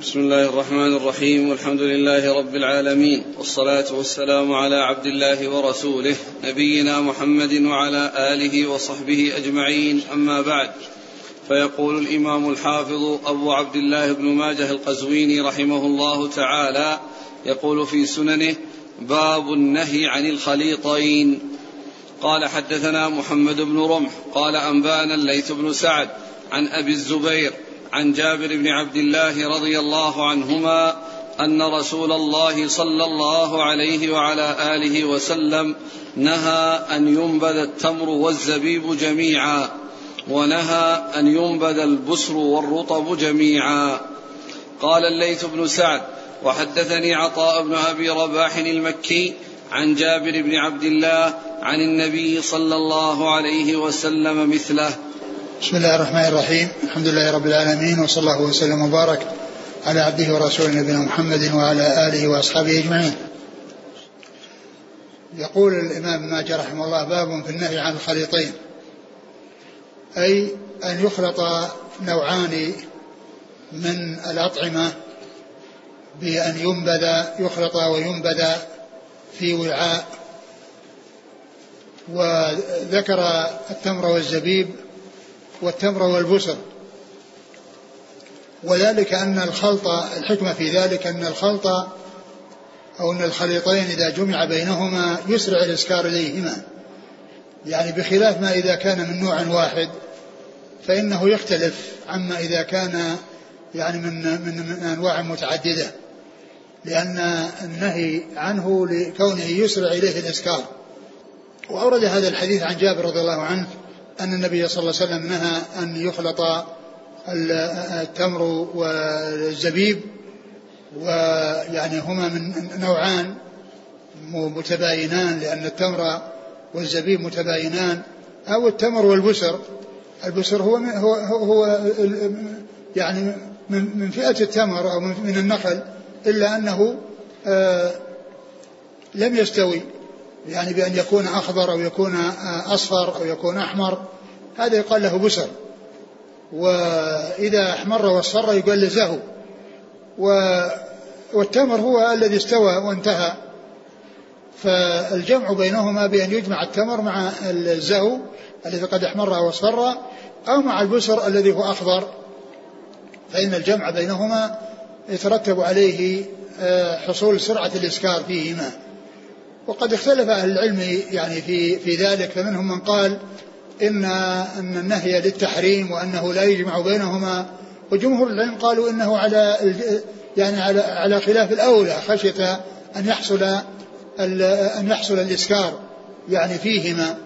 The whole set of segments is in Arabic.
بسم الله الرحمن الرحيم والحمد لله رب العالمين والصلاة والسلام على عبد الله ورسوله نبينا محمد وعلى آله وصحبه أجمعين أما بعد. فيقول الإمام الحافظ أبو عبد الله بن ماجه القزويني رحمه الله تعالى يقول في سننه باب النهي عن الخليطين. قال حدثنا محمد بن رمح قال أنبانا الليث بن سعد عن أبي الزبير عن جابر بن عبد الله رضي الله عنهما أن رسول الله صلى الله عليه وعلى آله وسلم نهى أن ينبذ التمر والزبيب جميعا ونهى أن ينبذ البسر والرطب جميعا. قال الليث بن سعد وحدثني عطاء بن أبي رباح المكي عن جابر بن عبد الله عن النبي صلى الله عليه وسلم مثله بسم الله الرحمن الرحيم. الحمد لله رب العالمين وصلى الله وسلم وبارك على عبده ورسوله نبينا محمد وعلى آله وأصحابه أجمعين. يقول الإمام ماجد رحمه الله باب في النهي عن الخليطين أي أن يخلط نوعان من الأطعمة بأن ينبذ يخلط وينبذ في وعاء. وذكر التمر والزبيب والتمر والبسر وذلك أن الخلط الحكمة في ذلك أن الخلط أو أن الخليطين إذا جمع بينهما يسرع الإسكار إليهما. يعني بخلاف ما إذا كان من نوع واحد فإنه يختلف عما إذا كان يعني من من, من أنواع متعددة. لأن النهي عنه لكونه يسرع إليه الإسكار. وأورد هذا الحديث عن جابر رضي الله عنه أن النبي صلى الله عليه وسلم نهى أن يخلط التمر والزبيب ويعني هما من نوعان متباينان لأن التمر والزبيب متباينان أو التمر والبسر. البسر هو هو هو يعني من فئة التمر أو من النخل إلا أنه آه، لم يستوي. يعني بأن يكون أخضر أو يكون أصفر أو يكون أحمر هذا يقال له بسر. وإذا أحمر واصفر يقال له زهو. والتمر هو الذي استوى وانتهى. فالجمع بينهما بأن يجمع التمر مع الزهو الذي قد احمر أو اصفر أو مع البسر الذي هو أخضر. فإن الجمع بينهما يترتب عليه آه، حصول سرعة الإسكار فيهما. وقد اختلف أهل العلم يعني في في ذلك فمنهم من قال إن أن النهي للتحريم وأنه لا يجمع بينهما وجمهور العلم قالوا إنه على يعني على على خلاف الأولى خشية أن يحصل أن يحصل الإسكار يعني فيهما.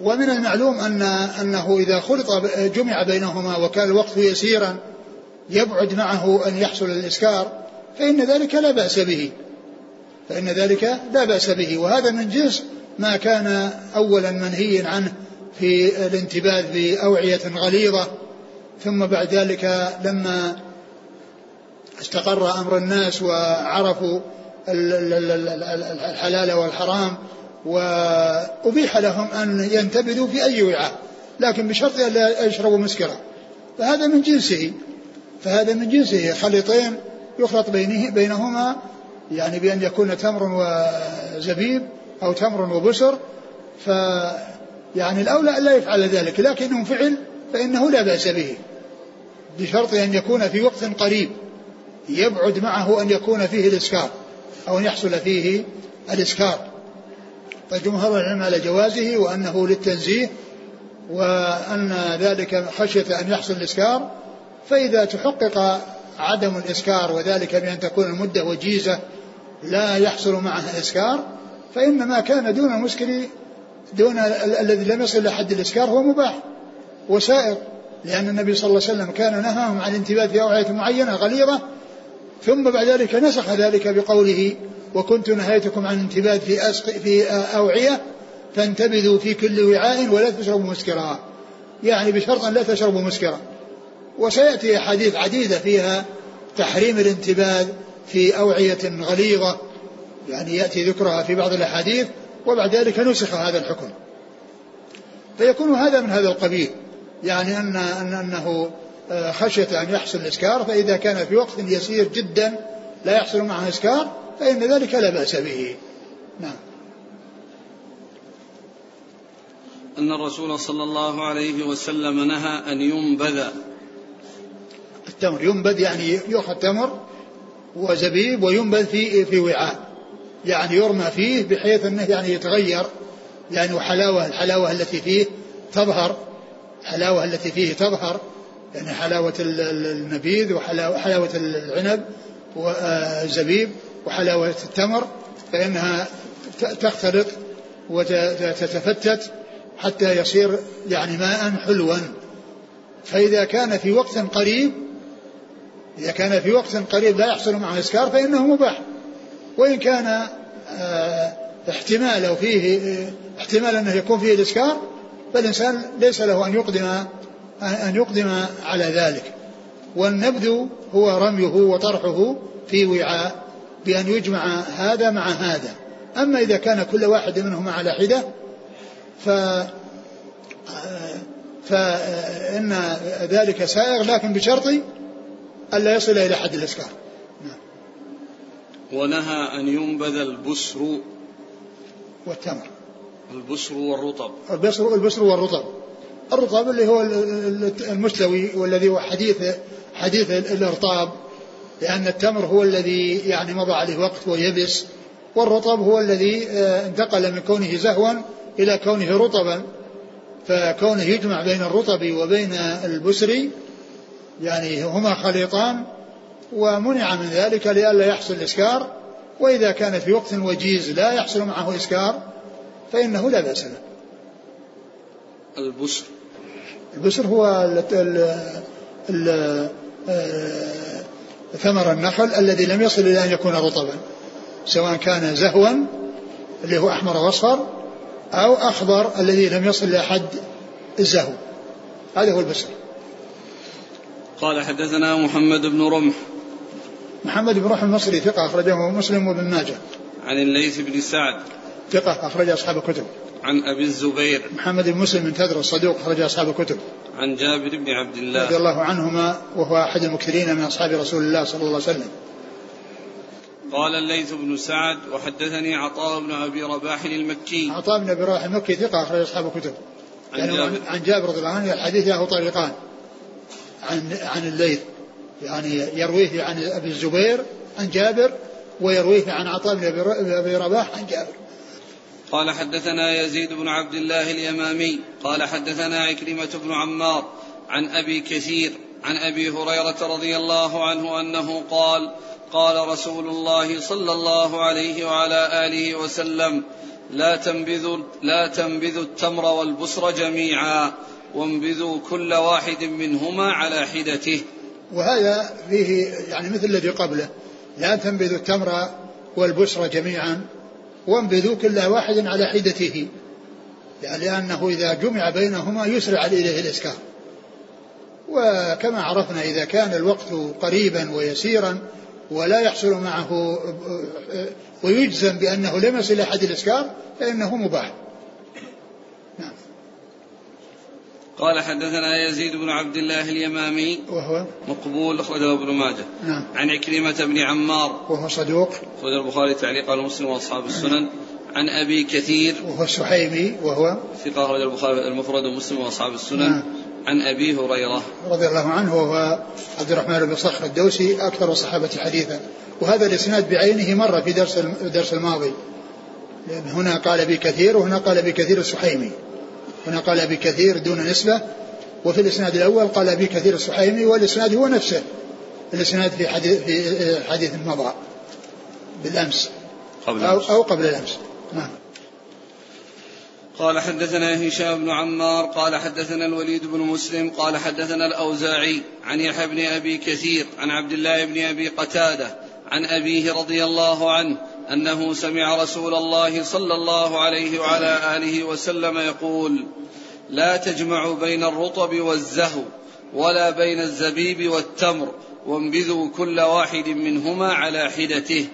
ومن المعلوم أن أنه إذا خلط جمع بينهما وكان الوقت يسيرا يبعد معه أن يحصل الإسكار فإن ذلك لا بأس به. فإن ذلك لا بأس به. وهذا من جنس ما كان أولا منهيا عنه في الانتباه بأوعية غليظة. ثم بعد ذلك لما استقر أمر الناس وعرفوا الحلال والحرام وأبيح لهم أن ينتبذوا في أي وعاء لكن بشرط أن لا يشربوا مسكرا فهذا من جنسه. فهذا من جنسه. خليطين يخلط بينه بينهما يعني بأن يكون تمر وزبيب أو تمر وبسر ف يعني الأولى أن لا يفعل ذلك لكنه فعل فإنه لا بأس به بشرط أن يكون في وقت قريب يبعد معه أن يكون فيه الإسكار أو أن يحصل فيه الإسكار. فجمهور العلم على جوازه وأنه للتنزيه وأن ذلك خشية أن يحصل الإسكار فإذا تحقق عدم الإسكار وذلك بأن تكون المدة وجيزة لا يحصل معها إسكار فإن ما كان دون المسكر دون الذي لم يصل إلى حد الإسكار هو مباح وسائر لأن النبي صلى الله عليه وسلم كان نهاهم عن الانتباه في أوعية معينة غليظة ثم بعد ذلك نسخ ذلك بقوله وكنت نهيتكم عن الانتباه في أسق في أوعية فانتبذوا في كل وعاء ولا تشربوا مسكرا. يعني بشرط أن لا تشربوا مسكرا. وسيأتي أحاديث عديدة فيها تحريم الانتباه في أوعية غليظة يعني يأتي ذكرها في بعض الأحاديث وبعد ذلك نسخ هذا الحكم. فيكون هذا من هذا القبيل يعني أن, أن أنه آه، خشية أن يحصل الإسكار فإذا كان في وقت يسير جدا لا يحصل معه إسكار فإن ذلك لا بأس به. نعم. أن الرسول صلى الله عليه وسلم نهى أن ينبذ. التمر ينبذ يعني يؤخذ تمر وزبيب وينبذ في في وعاء. يعني يرمى فيه بحيث أنه يعني يتغير. يعني وحلاوه الحلاوة التي فيه تظهر. الحلاوة التي فيه تظهر. يعني حلاوة النبيذ وحلاوه العنب والزبيب وحلاوة التمر. فإنها تختلط وتتفتت حتى يصير يعني ماء حلوا. فإذا كان في وقت قريب إذا كان في وقت قريب لا يحصل معه إسكار فإنه مباح. وإن كان آه، احتمال أو فيه احتمال أنه يكون فيه الإسكار فالإنسان ليس له أن يقدم أن يقدم على ذلك. والنبذ هو رميه وطرحه في وعاء بأن يجمع هذا مع هذا. أما إذا كان كل واحد منهما على حدة ف فإن ذلك سائغ لكن بشرط ألا يصل إلى حد الإسكار. ونهى أن ينبذ البسر والتمر. البسر والرطب. البسر البسر والرطب. الرطب اللي هو المستوي والذي هو حديث حديث الإرطاب لأن التمر هو الذي يعني مضى عليه وقت ويبس والرطب هو الذي آه، انتقل من كونه زهوا إلى كونه رطبا. فكونه يجمع بين الرطب وبين البسر يعني هما خليطان ومنع من ذلك لئلا يحصل إسكار وإذا كان في وقت وجيز لا يحصل معه إسكار فإنه لا بأس له. البسر. البسر هو ال ال ال ثمر النخل الذي لم يصل إلى أن يكون رطبا سواء كان زهوا اللي هو أحمر وأصفر أو أخضر الذي لم يصل إلى حد الزهو. هذا هو البسر. قال حدثنا محمد بن رمح. محمد بن رمح المصري ثقة أخرجه مسلم وابن ماجه. عن الليث بن سعد. ثقة أخرج أصحاب الكتب. عن أبي الزبير. محمد بن مسلم بن تدر الصدوق أخرج أصحاب الكتب. عن جابر بن عبد الله. رضي الله عنهما وهو أحد المكثرين من أصحاب رسول الله صلى الله عليه وسلم. قال الليث بن سعد وحدثني عطاء بن أبي رباح المكي. عطاء بن أبي رباح المكي ثقة أخرج أصحاب الكتب. عن يعني جابر. عن جابر رضي الله عنه الحديث له طريقان. عن عن الليث يعني يرويه عن أبي الزبير عن جابر ويرويه عن عطاء بن أبي رباح عن جابر. قال حدثنا يزيد بن عبد الله اليمامي قال حدثنا عكرمة بن عمار عن أبي كثير عن أبي هريرة رضي الله عنه أنه قال قال رسول الله صلى الله عليه وعلى آله وسلم لا تنبذوا لا تنبذوا التمر والبصر جميعا وانبذوا كل واحد منهما على حدته. وهذا فيه يعني مثل الذي قبله. لا تنبذوا التمر والبصر جميعا وانبذوا كل واحد على حدته. يعني لأنه إذا جمع بينهما يسرع إليه الإسكار. وكما عرفنا إذا كان الوقت قريبا ويسيرا ولا يحصل معه ويجزم بأنه لم يصل إلى حد الإسكار فإنه مباح نعم قال حدثنا يزيد بن عبد الله اليمامي وهو مقبول أخرجه ابن ماجه. نعم. عن عكرمة بن عمار. وهو صدوق. أخرج البخاري تعليق على مسلم وأصحاب السنن. عن أبي كثير. وهو السحيمي وهو ثقة أخرج البخاري المفرد ومسلم وأصحاب السنن. نعم. عن أبي هريرة. رضي الله عنه وهو عبد الرحمن بن صخر الدوسي أكثر الصحابة حديثا. وهذا الإسناد بعينه مر في درس الدرس الماضي. هنا قال بكثير وهنا قال بكثير السحيمي. هنا قال بكثير دون نسبة وفي الإسناد الأول قال بكثير السحيمي والإسناد هو نفسه. الإسناد في حديث في حديث مضى بالأمس. قبل أو, أو قبل الأمس. نعم. قال حدثنا هشام بن عمار قال حدثنا الوليد بن مسلم قال حدثنا الأوزاعي عن يحيى بن أبي كثير عن عبد الله بن أبي قتادة عن أبيه رضي الله عنه أنه سمع رسول الله صلى الله عليه وعلى آله وسلم يقول لا تجمعوا بين الرطب والزهو ولا بين الزبيب والتمر وانبذوا كل واحد منهما على حدته.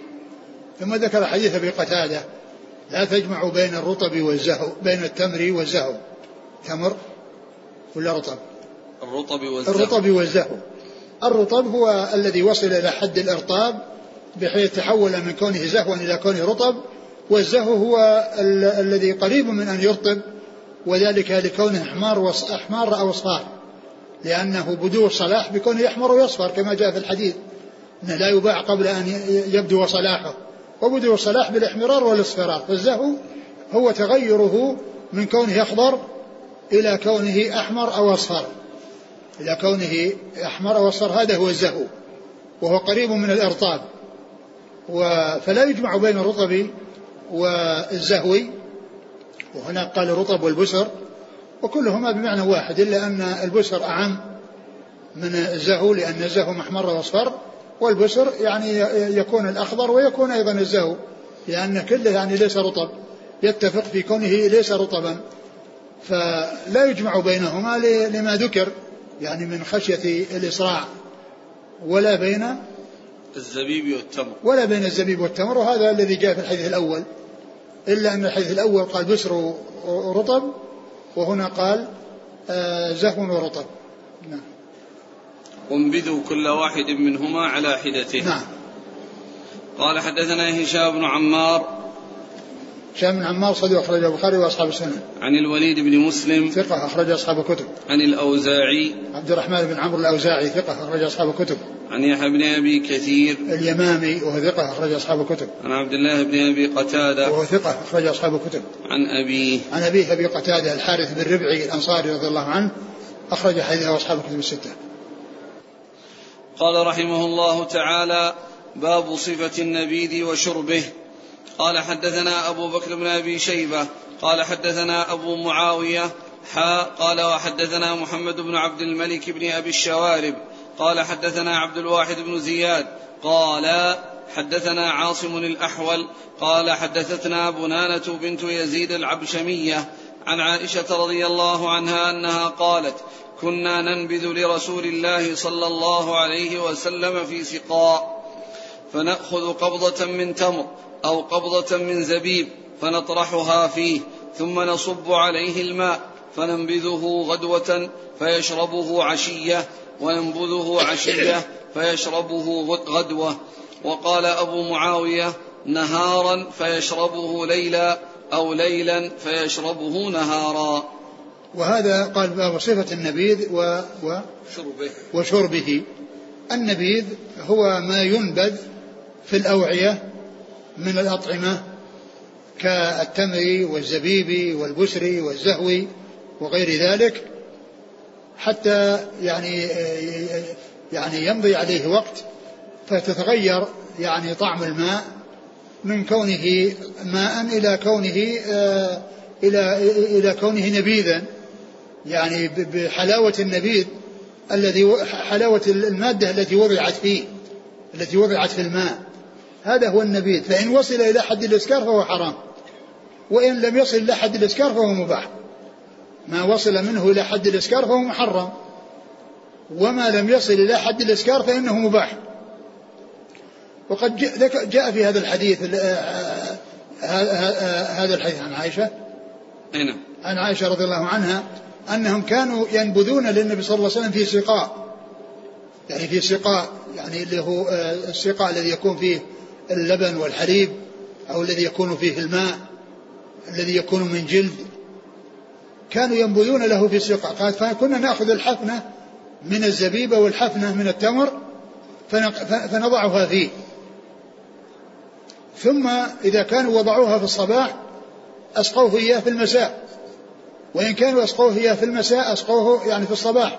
ثم ذكر حديث أبي قتادة لا تجمع بين الرطب والزهو بين التمر والزهو. تمر ولا رطب؟ الرطب والزهو. الرطب والزهو. الرطب هو الذي وصل إلى حد الإرطاب بحيث تحول من كونه زهوا إلى كونه رطب والزهو هو ال- الذي قريب من أن يرطب وذلك لكونه أحمار وص... أحمار أو أصفار لأنه بدو الصلاح بكونه يحمر ويصفر كما جاء في الحديث أنه لا يباع قبل أن يبدو صلاحه وبدو الصلاح بالإحمرار والإصفرار فالزهو هو تغيره من كونه أخضر إلى كونه أحمر أو أصفر إلى كونه أحمر أو أصفر هذا هو الزهو وهو قريب من الإرطاب. فلا يجمع بين الرطب والزهو وهناك قال الرطب والبسر وكلهما بمعنى واحد إلا أن البسر أعم من الزهو لأن الزهو محمر وأصفر والبسر يعني يكون الأخضر ويكون أيضا الزهو لأن كله يعني ليس رطب يتفق في كونه ليس رطبا. فلا يجمع بينهما لما ذكر يعني من خشية الإسراع ولا بين الزبيب والتمر. ولا بين الزبيب والتمر وهذا الذي جاء في الحديث الأول. إلا أن الحديث الأول قال بسر ورطب وهنا قال آه، زهو ورطب. نعم. وانبذوا كل واحد منهما على حدته. نعم. قال حدثنا هشام بن عمار هشام بن عمار صديق أخرج البخاري وأصحاب السنة. عن الوليد بن مسلم. ثقة أخرج أصحاب الكتب. عن الأوزاعي. عبد الرحمن بن عمرو الأوزاعي ثقة أخرج أصحاب الكتب. عن يحيى بن أبي كثير. اليمامي وهو ثقة أخرج أصحاب الكتب. عن عبد الله بن أبي قتادة. وهو ثقة أخرج أصحاب الكتب. عن أبيه عن أبيه أبي قتادة الحارث بن ربعي الأنصاري رضي الله عنه أخرج حديثه أصحاب الكتب الستة. قال رحمه الله تعالى باب صفة النبيذ وشربه. قال حدثنا أبو بكر بن أبي شيبة قال حدثنا أبو معاوية حا قال وحدثنا محمد بن عبد الملك بن أبي الشوارب قال حدثنا عبد الواحد بن زياد قال حدثنا عاصم الأحول قال حدثتنا بنانة بنت يزيد العبشمية عن عائشة رضي الله عنها أنها قالت كنا ننبذ لرسول الله صلى الله عليه وسلم في سقاء فنأخذ قبضة من تمر أو قبضة من زبيب فنطرحها فيه ثم نصب عليه الماء فننبذه غدوة فيشربه عشية وننبذه عشية فيشربه غد- غدوة. وقال أبو معاوية نهارا فيشربه ليلا أو ليلا فيشربه نهارا. وهذا قال باب صفة النبيذ و, و شربه. وشربه. النبيذ هو ما ينبذ في الأوعية من الأطعمة كالتمر والزبيب والبسر والزهو وغير ذلك حتى يعني يعني يمضي عليه وقت فتتغير يعني طعم الماء من كونه ماء إلى كونه آه، إلى إلى كونه نبيذا يعني بحلاوة النبيذ الذي حلاوة المادة التي وضعت فيه التي وضعت في الماء. هذا هو النبيذ فإن وصل إلى حد الإسكار فهو حرام. وإن لم يصل إلى حد الإسكار فهو مباح. ما وصل منه إلى حد الإسكار فهو محرم. وما لم يصل إلى حد الإسكار فإنه مباح. وقد جاء في هذا الحديث ال- هذا الحديث عن عائشة. نعم. عن عائشة رضي الله عنها أنهم كانوا ينبذون للنبي صلى الله عليه وسلم في سقاء. يعني في سقاء يعني اللي هو السقاء الذي يكون فيه اللبن والحليب أو الذي يكون فيه الماء الذي يكون من جلد. كانوا ينبذون له في سقاء قالت فكنا نأخذ الحفنة من الزبيبة والحفنة من التمر فنضعها فيه. ثم إذا كانوا وضعوها في الصباح أسقوه إياه في المساء. وإن كانوا أسقوه إياه في المساء أسقوه يعني في الصباح.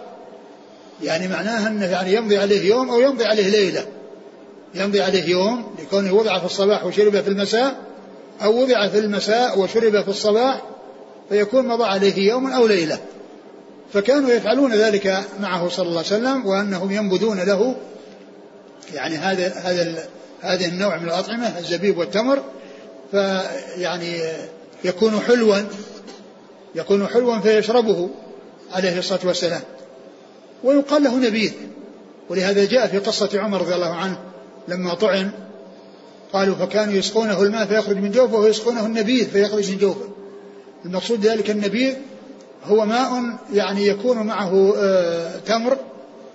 يعني معناها أنه يعني يمضي عليه يوم أو يمضي عليه ليلة. يمضي عليه يوم لكونه وضع في الصباح وشرب في المساء أو وضع في المساء وشرب في الصباح فيكون مضى عليه يوم أو ليلة. فكانوا يفعلون ذلك معه صلى الله عليه وسلم وأنهم ينبذون له يعني هذا هذا هذا النوع من الأطعمة الزبيب والتمر. فيعني يكون حلوا يكون حلوا فيشربه عليه الصلاة والسلام. ويقال له نبيذ ولهذا جاء في قصة عمر رضي الله عنه لما طعن قالوا فكانوا يسقونه الماء فيخرج من جوفه ويسقونه النبيذ فيخرج من جوفه. المقصود ذلك النبيذ هو ماء يعني يكون معه آه، تمر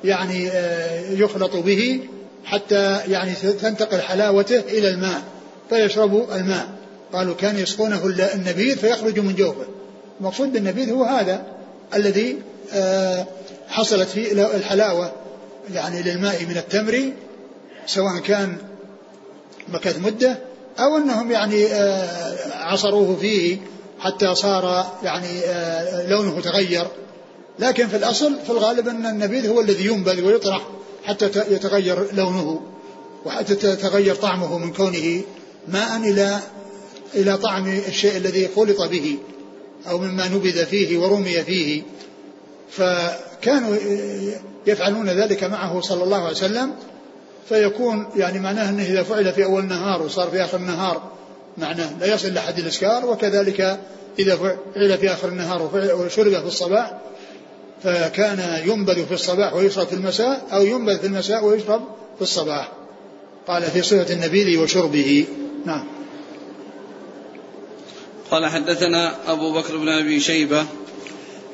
يعني آه، يخلط به حتى يعني تنتقل حلاوته إلى الماء فيشرب الماء. قالوا كان يسقونه النبيذ فيخرج من جوفه. المقصود بالنبيذ هو هذا الذي آه، حصلت فيه الحلاوة يعني للماء من التمر سواء كان مكث مدة أو أنهم يعني عصروه فيه حتى صار يعني آه، لونه تغير. لكن في الأصل في الغالب أن النبيذ هو الذي ينبذ ويطرح حتى يتغير لونه وحتى يتغير طعمه من كونه ماء إلى إلى طعم الشيء الذي خلط به أو مما نبذ فيه ورمي فيه. فكانوا يفعلون ذلك معه صلى الله عليه وسلم. فيكون يعني معناه أنه إذا فعل في أول النهار وصار في آخر النهار معناه لا يصل لحد الإسكار وكذلك إذا فعل في آخر النهار وشرب في الصباح فكان ينبذ في الصباح ويشرب في المساء أو ينبذ في المساء ويشرب في الصباح قال في صفة النبيذ وشربه نعم قال حدثنا أبو بكر بن أبي شيبة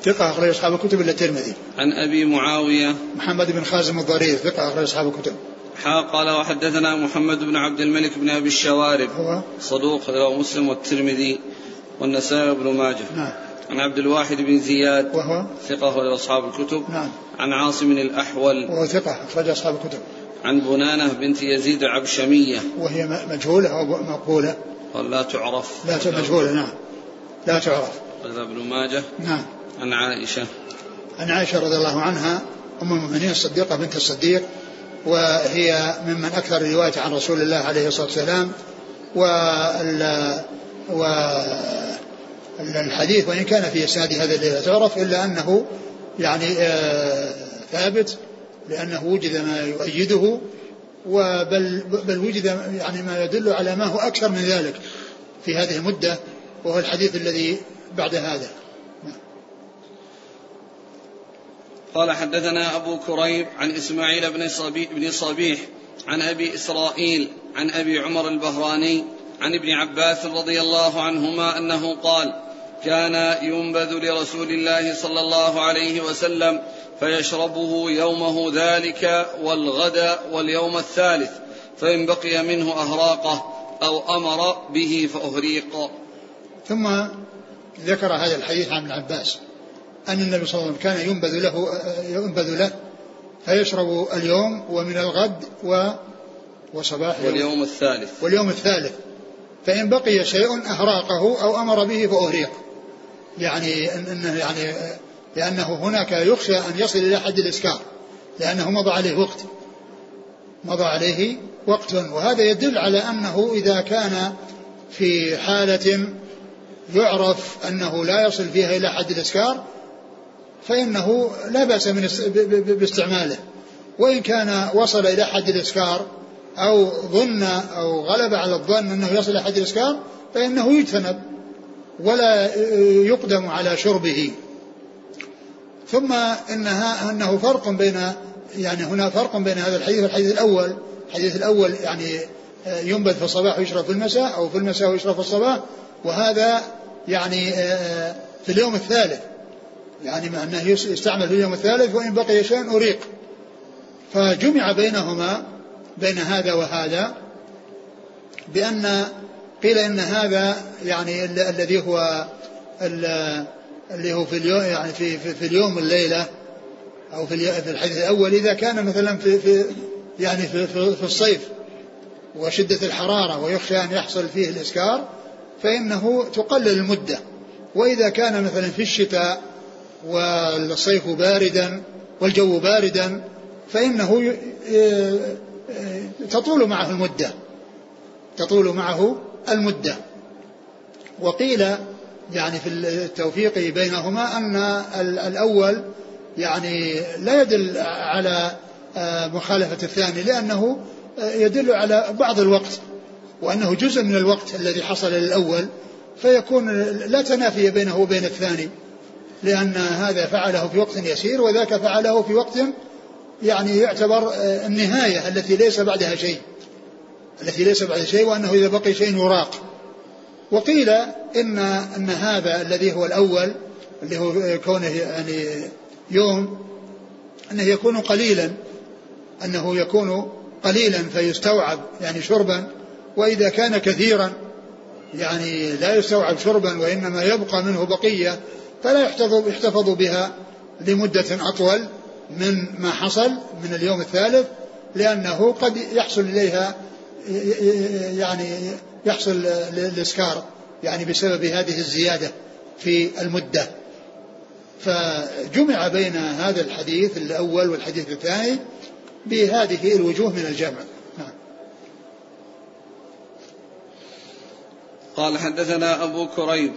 ثقة أخرج أصحاب الكتب إلا الترمذي. عن أبي معاوية محمد بن خازم الضرير ثقة أخرج أصحاب الكتب. قال وحدثنا محمد بن عبد الملك بن أبي الشوارب هو؟ صدوق رواه مسلم والترمذي والنسائي بن ماجه. نعم. عن عبد الواحد بن زياد وهو؟ ثقة أخرج أصحاب الكتب. نعم. عن عاصم الأحول وهو ثقة أخرج أصحاب الكتب. عن بنانة بنت يزيد العبشمية. وهي مجهولة أو مقبولة؟ قال لا تعرف. لا مجهولة نعم. لا تعرف. قال ابن ماجه. نعم. عن عائشة. عن عائشة رضي الله عنها أم المؤمنين الصديقة بنت الصديق وهي ممن أكثر الرواية عن رسول الله عليه الصلاة والسلام وال والحديث وإن كان في إسناد هذا الذي تعرف إلا أنه يعني آه، ثابت لأنه وجد ما يؤيده وبل بل وجد يعني ما يدل على ما هو أكثر من ذلك في هذه المدة وهو الحديث الذي بعد هذا. قال حدثنا أبو كريب عن إسماعيل بن صبيح, بن صبيح عن أبي إسرائيل عن أبي عمر البهراني عن ابن عباس رضي الله عنهما أنه قال كان ينبذ لرسول الله صلى الله عليه وسلم فيشربه يومه ذلك والغد واليوم الثالث فإن بقي منه أهراقه أو أمر به فأهريق. ثم ذكر هذا الحديث عن ابن عباس. أن النبي صلى الله عليه وسلم كان ينبذ له ينبذ له فيشرب اليوم ومن الغد و وصباح واليوم الثالث. واليوم الثالث. فإن بقي شيء أهراقه أو أمر به فأهريق. يعني أنه يعني لأنه هناك يخشى أن يصل إلى حد الإسكار. لأنه مضى عليه وقت. مضى عليه وقت. وهذا يدل على أنه إذا كان في حالة يعرف أنه لا يصل فيها إلى حد الإسكار فإنه لا بأس من باستعماله. وإن كان وصل إلى حد الإسكار أو ظن أو غلب على الظن أنه يصل إلى حد الإسكار فإنه يجتنب ولا يقدم على شربه. ثم إنها أنه فرق بين يعني هنا فرق بين هذا الحديث والحديث الأول. الحديث الأول يعني ينبذ في الصباح ويشرب في المساء أو في المساء ويشرب في الصباح وهذا يعني في اليوم الثالث. يعني أنه يستعمل في اليوم الثالث وإن بقي شيء أريق. فجمع بينهما بين هذا وهذا بأن قيل إن هذا يعني الذي هو اللي هو في اليوم يعني في في, في اليوم الليلة أو في في الحديث الأول إذا كان مثلا في في يعني في, في, في الصيف وشدة الحرارة ويخشى أن يحصل فيه الإسكار فإنه تقلل المدة. وإذا كان مثلا في الشتاء والصيف باردا والجو باردا فإنه تطول معه المدة تطول معه المدة. وقيل يعني في التوفيق بينهما أن الأول يعني لا يدل على مخالفة الثاني لأنه يدل على بعض الوقت وأنه جزء من الوقت الذي حصل للأول فيكون لا تنافي بينه وبين الثاني. لأن هذا فعله في وقت يسير وذاك فعله في وقت يعني يعتبر آه، النهاية التي ليس بعدها شيء التي ليس بعدها شيء وأنه إذا بقي شيء يراق. وقيل إن أن هذا الذي هو الأول اللي هو كونه يعني يوم أنه يكون قليلا أنه يكون قليلا فيستوعب يعني شربا وإذا كان كثيرا يعني لا يستوعب شربا وإنما يبقى منه بقية فلا يحتفظ بها لمدة أطول من ما حصل من اليوم الثالث لأنه قد يحصل إليها يعني يحصل الإسكار يعني بسبب هذه الزيادة في المدة فجمع بين هذا الحديث الأول والحديث الثاني بهذه الوجوه من الجمع نعم. قال حدثنا أبو كريب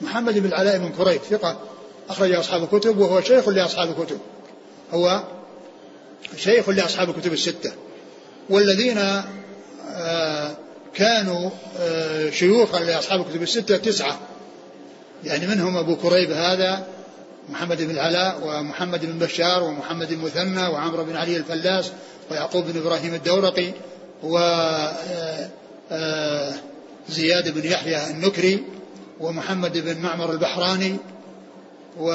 محمد بن العلاء بن كريب ثقة أخرج أصحاب الكتب وهو شيخ لأصحاب الكتب. هو شيخ لأصحاب الكتب الستة. والذين آه، كانوا آه، شيوخا لأصحاب الكتب الستة تسعة. يعني منهم أبو كريب هذا محمد بن العلاء ومحمد بن بشار ومحمد بن مثنى وعمرو بن علي الفلاس ويعقوب بن إبراهيم الدورقي و آه، زياد بن يحيى النكري ومحمد بن معمر البحراني و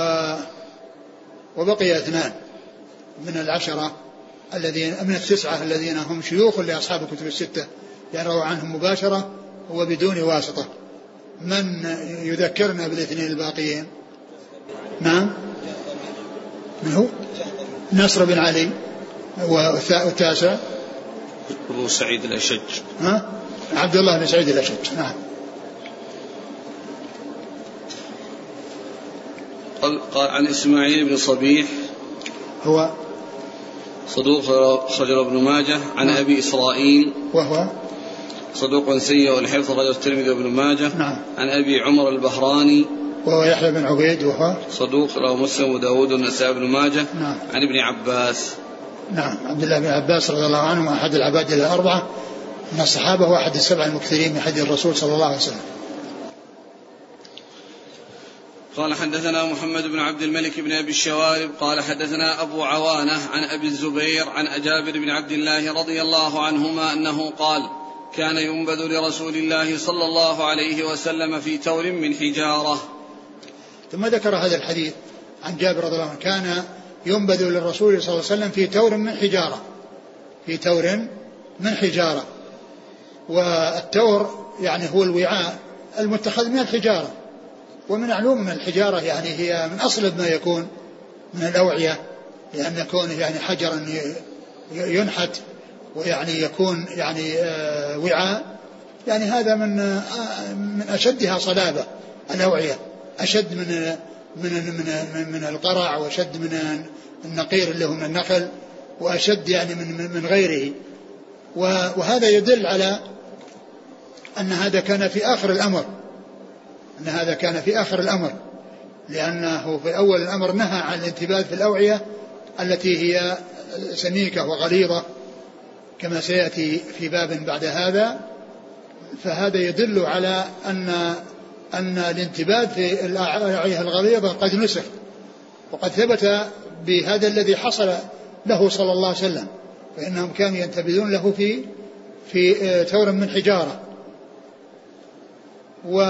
وبقي اثنان من العشرة الذين من التسعة الذين هم شيوخ لأصحاب الكتب الستة يعني روى عنهم مباشرة وبدون واسطة. من يذكرنا بالاثنين الباقيين؟ نعم. من هو؟ نصر بن علي والتاسع. أبو سعيد الأشج. ها؟ عبد الله بن سعيد الأشج نعم. قال, عن إسماعيل بن صبيح هو صدوق خرج ابن ماجه عن نعم. أبي إسرائيل. وهو صدوق سيء الحفظ رجل الترمذي وابن ماجه. نعم. عن أبي عمر البهراني. وهو يحيى بن عبيد وهو صدوق له مسلم وداود والنسائي بن ماجه. نعم. عن ابن عباس. نعم. عبد الله بن عباس رضي الله عنه أحد العباد الأربعة من الصحابة وأحد السبع المكثرين من حديث الرسول صلى الله عليه وسلم. قال حدثنا محمد بن عبد الملك بن أبي الشوارب قال حدثنا أبو عوانة عن أبي الزبير عن أجابر بن عبد الله رضي الله عنهما أنه قال كان ينبذ لرسول الله صلى الله عليه وسلم في تور من حجارة. ثم ذكر هذا الحديث عن جابر رضي الله عنه. كان ينبذ للرسول صلى الله عليه وسلم في تور من حجارة. في تور من حجارة. والتور يعني هو الوعاء المتخذ من الحجارة. ومن معلوم من الحجارة يعني هي من أصلب ما يكون من الأوعية لأن كونه يعني حجرا ينحت ويعني يكون يعني آه، وعاء يعني هذا من آه، من أشدها صلابة الأوعية أشد من من من من القرع وأشد من النقير اللي هو من النخل وأشد يعني من من غيره. وهذا يدل على أن هذا كان في آخر الأمر. أن هذا كان في آخر الأمر لأنه في أول الأمر نهى عن الانتباه في الأوعية التي هي سميكة وغليظة كما سيأتي في باب بعد هذا. فهذا يدل على أن أن الانتباه في الأوعية الغليظة قد نسخ وقد ثبت بهذا الذي حصل له صلى الله عليه وسلم فإنهم كانوا ينتبذون له في في ثور من حجارة. و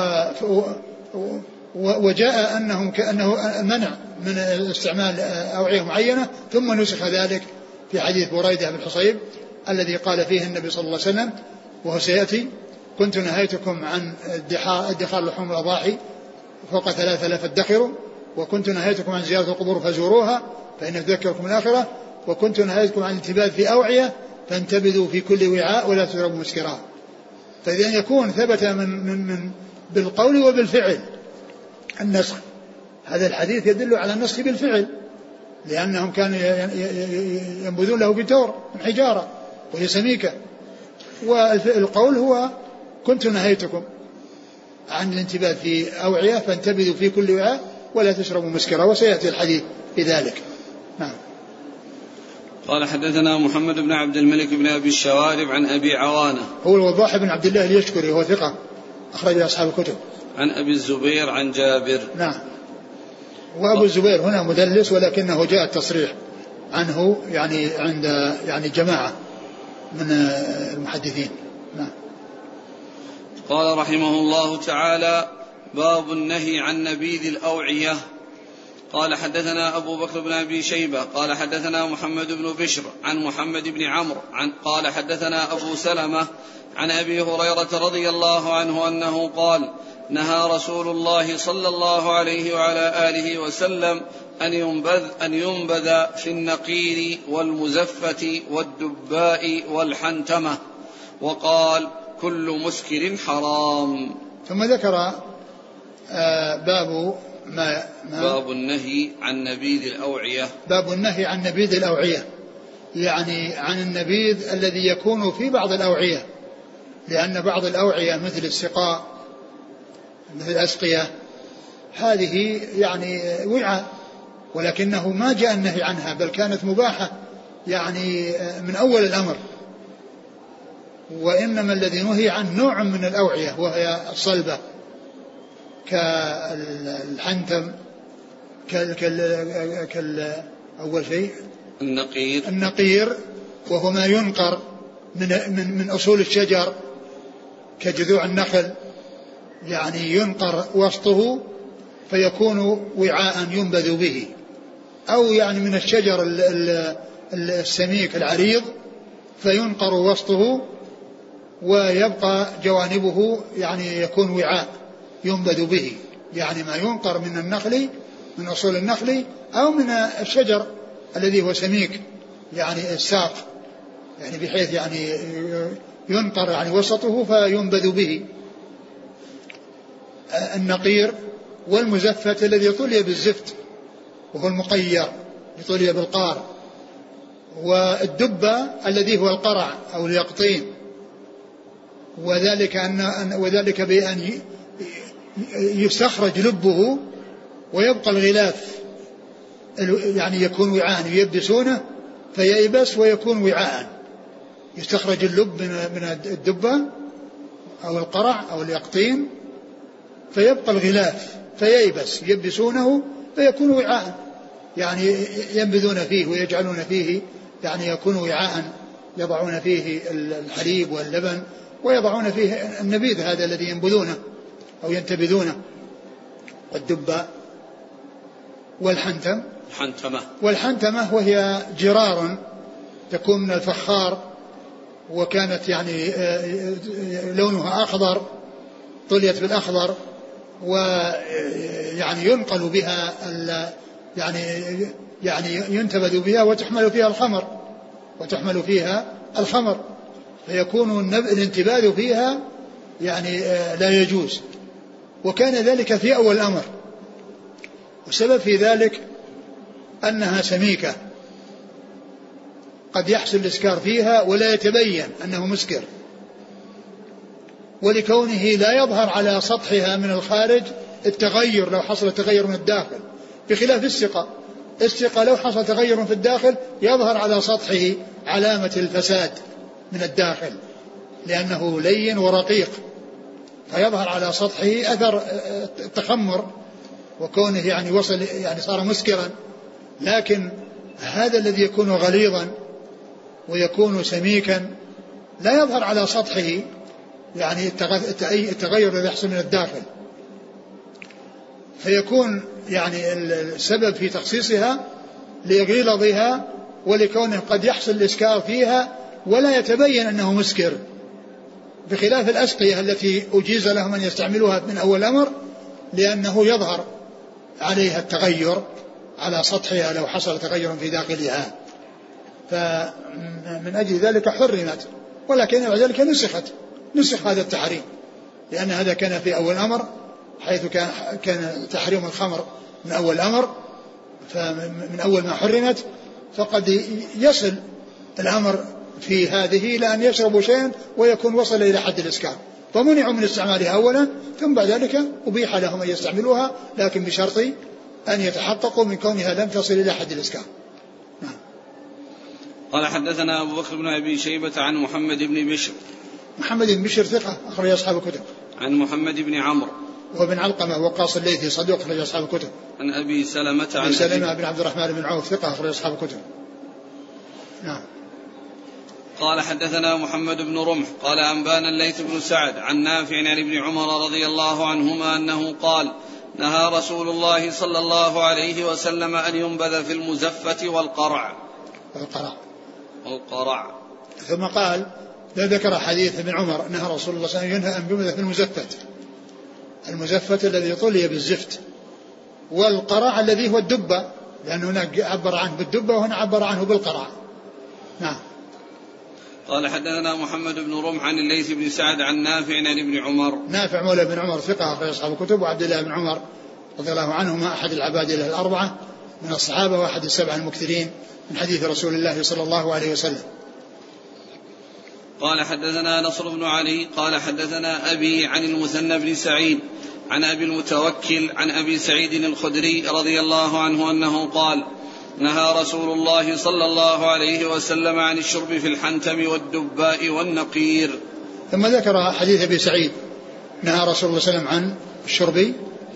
وجاء أنهم كانه منع من استعمال أوعية معينة ثم نسخ ذلك في حديث بريدة بن حصيب الذي قال فيه النبي صلى الله عليه وسلم وهو سيأتي كنت نهيتكم عن ادخار لحوم الأضاحي فوق ثلاثة لا فادخروا وكنت نهيتكم عن زيارة القبور فزوروها فإن تذكركم الآخرة وكنت نهيتكم عن الانتباه في أوعية فانتبذوا في كل وعاء ولا تشربوا مسكرا. فإذا يكون ثبت من من من بالقول وبالفعل. النسخ. هذا الحديث يدل على النسخ بالفعل لأنهم كانوا ينبذون له بتور من حجارة وهي سميكة والقول هو كنت نهيتكم عن الانتباه في أوعية فانتبذوا في كل وعاء ولا تشربوا مسكرة وسيأتي الحديث بذلك. نعم. قال حدثنا محمد بن عبد الملك بن أبي الشوارب عن أبي عوانة. هو الوضاح بن عبد الله اليشكري هو ثقة. أخرج أصحاب الكتب. عن أبي الزبير عن جابر. نعم. وأبو الزبير هنا مدلس ولكنه جاء التصريح عنه يعني عند يعني جماعة من المحدثين. نعم. قال رحمه الله تعالى باب النهي عن نبيذ الأوعية. قال حدثنا أبو بكر بن أبي شيبة قال حدثنا محمد بن بشر عن محمد بن عمرو عن قال حدثنا أبو سلمة عن أبي هريرة رضي الله عنه أنه قال نهى رسول الله صلى الله عليه وعلى آله وسلم أن ينبذ أن ينبذ في النقير والمزفة والدباء والحنتمة وقال كل مسكر حرام. ثم ذكر آه، باب ما, ما باب النهي عن نبيذ الأوعية. باب النهي عن نبيذ الأوعية. يعني عن النبيذ الذي يكون في بعض الأوعية. لأن بعض الأوعية مثل السقاء مثل الأسقية هذه يعني وعاء ولكنه ما جاء النهي عنها بل كانت مباحة يعني من أول الأمر. وإنما الذي نهي عنه نوع من الأوعية وهي الصلبة. كالحنتم كال كال كال أول شيء. النقير النقير وهو ما ينقر من من من أصول الشجر كجذوع النخل. يعني ينقر وسطه فيكون وعاء ينبذ به. أو يعني من الشجر السميك العريض فينقر وسطه ويبقى جوانبه يعني يكون وعاء. ينبذ به يعني ما ينقر من النخل من أصول النخل أو من الشجر الذي هو سميك يعني الساق يعني بحيث يعني ينقر يعني وسطه فينبذ به. النقير والمزفت الذي طلي بالزفت وهو المقير يطلي بالقار والدبة الذي هو القرع أو اليقطين وذلك أن وذلك بأن يستخرج لبه ويبقى الغلاف. يعني يكون وعاء ييبسونه فييبس ويكون وعاء. يستخرج اللب من الدبة أو القرع أو اليقطين فيبقى الغلاف فييبس يلبسونه فيكون وعاء. يعني ينبذون فيه ويجعلون فيه يعني يكون وعاء يضعون فيه الحليب واللبن ويضعون فيه النبيذ هذا الذي ينبذونه. أو ينتبذونه والدبة والحنتم الحنتمة والحنتمة وهي جرار تكون من الفخار وكانت يعني آه، آه، لونها أخضر طليت بالأخضر ويعني ينقل بها يعني يعني ينتبذ بها وتحمل فيها الخمر وتحمل فيها الخمر. فيكون الانتباذ فيها يعني آه، لا يجوز. وكان ذلك في أول الأمر. والسبب في ذلك أنها سميكة. قد يحصل الإسكار فيها ولا يتبين أنه مسكر. ولكونه لا يظهر على سطحها من الخارج التغير لو حصل تغير من الداخل. بخلاف السقة السقة لو حصل تغير في الداخل يظهر على سطحه علامة الفساد من الداخل لأنه لين ورقيق. فيظهر على سطحه أثر التخمر وكونه يعني وصل يعني صار مسكرا. لكن هذا الذي يكون غليظا ويكون سميكا لا يظهر على سطحه يعني التغير الذي يحصل من الداخل. فيكون يعني السبب في تخصيصها لغلظها ولكونه قد يحصل الإسكار فيها ولا يتبين أنه مسكر. بخلاف الأسقية التي أجيز لهم أن يستعملوها من أول الأمر لأنه يظهر عليها التغير على سطحها لو حصل تغير في داخلها. فمن أجل ذلك حرمت ولكن بعد ذلك نسخت نسخ هذا التحريم لأن هذا كان في أول الأمر حيث كان كان تحريم الخمر من أول الأمر فمن أول ما حرمت فقد يصل الأمر في هذه إلى أن يشربوا شيئا ويكون وصل إلى حد الإسكار فمنعوا من استعمالها أولا ثم بعد ذلك أبيح لهم أن يستعملوها لكن بشرط أن يتحققوا من كونها لم تصل إلى حد الإسكار نعم. قال حدثنا أبو بكر بن أبي شيبة عن محمد بن بشر. محمد بن بشر ثقة أخرج أصحاب الكتب. عن محمد بن عمرو. وابن علقمة وقاص الليثي صدوق أخرج أصحاب الكتب. عن أبي سلمة عن أبي سلمة بن عبد الرحمن بن عوف ثقة أخرج أصحاب الكتب. نعم. قال حدثنا محمد بن رمح قال أنبانا الليث بن سعد عن نافع عن ابن عمر رضي الله عنهما أنه قال نهى رسول الله صلى الله عليه وسلم أن ينبذ في المزفة والقرع. والقرع. والقرع. ثم قال لا ذكر حديث ابن عمر نهى رسول الله صلى الله عليه وسلم ينهى أن ينبذ في المزفة. المزفة الذي طلي بالزفت. والقرع الذي هو الدبة لأن هناك عبر عنه بالدبة وهنا عبر عنه بالقرع. نعم. قال حدثنا محمد بن رمح عن الليث بن سعد عن نافع عن ابن عمر. نافع مولى بن عمر ثقة أخرج أصحاب الكتب وعبد الله بن عمر رضي الله عنهما أحد العباد الأربعة من الصحابة وأحد السبعة المكثرين من حديث رسول الله صلى الله عليه وسلم. قال حدثنا نصر بن علي قال حدثنا أبي عن المثنى بن سعيد عن أبي المتوكل عن أبي سعيد الخدري رضي الله عنه أنه قال نهى رسول الله صلى الله عليه وسلم عن الشرب في الحنتم والدباء والنقير. ثم ذكر حديث أبي سعيد نهى رسول الله صلى الله عليه وسلم عن الشرب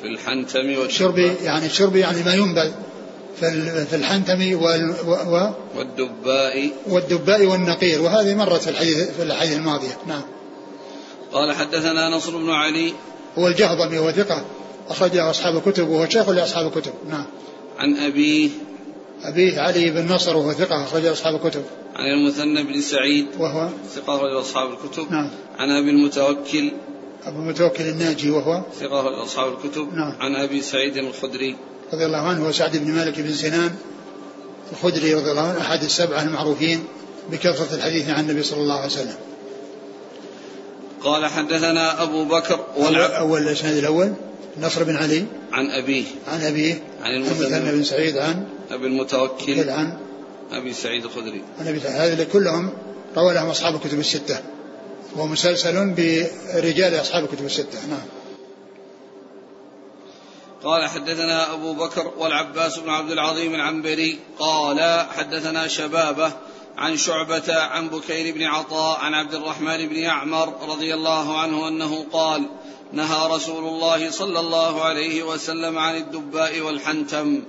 في الحنتم والدباء. الشرب يعني الشرب يعني ما ينبذ في الحنتم وال و والدباء. والدباء والنقير. وهذه مرت في الحديث في الحديث الماضية. نعم. قال حدثنا نصر بن علي. هو الجهضمي وهو ثقة أخرج أصحاب الكتب وهو شيخ لأصحاب الكتب نعم. عن أبيه أبيه علي بن نصر وهو ثقة أخرج أصحاب الكتب. عن المثنى بن سعيد وهو ثقة أخرج أصحاب الكتب. نعم. عن أبي المتوكل أبو المتوكل الناجي وهو ثقة أخرج أصحاب الكتب. نعم. عن أبي سعيد الخدري رضي الله عنه هو سعد بن مالك بن سنان الخدري رضي الله عنه أحد السبعة المعروفين بكثرة الحديث عن النبي صلى الله عليه وسلم. قال حدثنا أبو بكر أول الإسناد الأول نصر بن علي عن أبيه عن أبيه عن المثنى بن سعيد عن أبي المتوكل عن أبي سعيد الخدري. عن أبي سعيد هذه كلهم روى لهم أصحاب الكتب الستة. ومسلسل برجال أصحاب الكتب الستة. نعم. قال حدثنا أبو بكر والعباس بن عبد العظيم العنبري قال حدثنا شبابة عن شعبة عن بكير بن عطاء عن عبد الرحمن بن يعمر رضي الله عنه أنه قال نهى رسول الله صلى الله عليه وسلم عن الدباء والحنتم.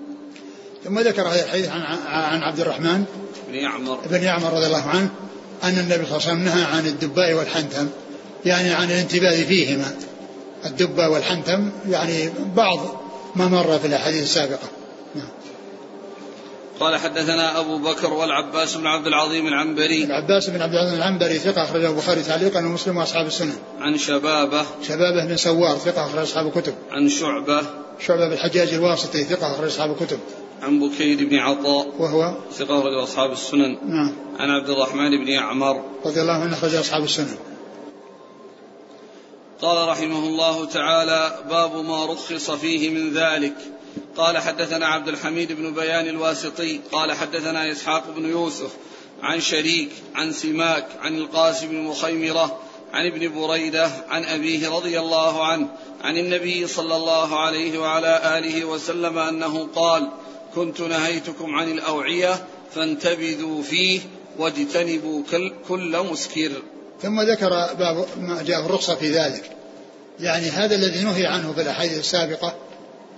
ثم ذكر هذا الحديث عن, عن عبد الرحمن بن يعمر. بن يعمر رضي الله عنه أن النبي صلى الله عليه وسلم نهى عن الدباء والحنتم يعني عن الانتباه فيهما. الدباء والحنتم يعني بعض ما مر في الأحاديث السابقة. نعم. قال حدثنا أبو بكر والعباس بن عبد العظيم العنبري. العباس بن عبد العظيم العنبري ثقة أخرجه البخاري تعليقا ومسلم وأصحاب السنن عن شبابة. شبابة بن سوار ثقة أخرج أصحاب الكتب. عن شعبة. شعبة بن الحجاج الواسطي ثقة أخرج أصحاب الكتب. عن بكير بن عطاء وهو ثقة أصحاب السنن. نعم. عن عبد الرحمن بن يعمر رضي الله عنه أخرج أصحاب السنن. قال رحمه الله تعالى باب ما رخص فيه من ذلك. قال حدثنا عبد الحميد بن بيان الواسطي. قال حدثنا إسحاق بن يوسف عن شريك عن سماك عن القاسم بن مخيمرة عن ابن بريدة عن أبيه رضي الله عنه عن النبي صلى الله عليه وعلى آله وسلم أنه قال كنت نهيتكم عن الأوعية فانتبذوا فيه واجتنبوا كل مسكر. ثم ذكر باب ما جاء الرخصة في ذلك. يعني هذا الذي نهي عنه في الأحاديث السابقة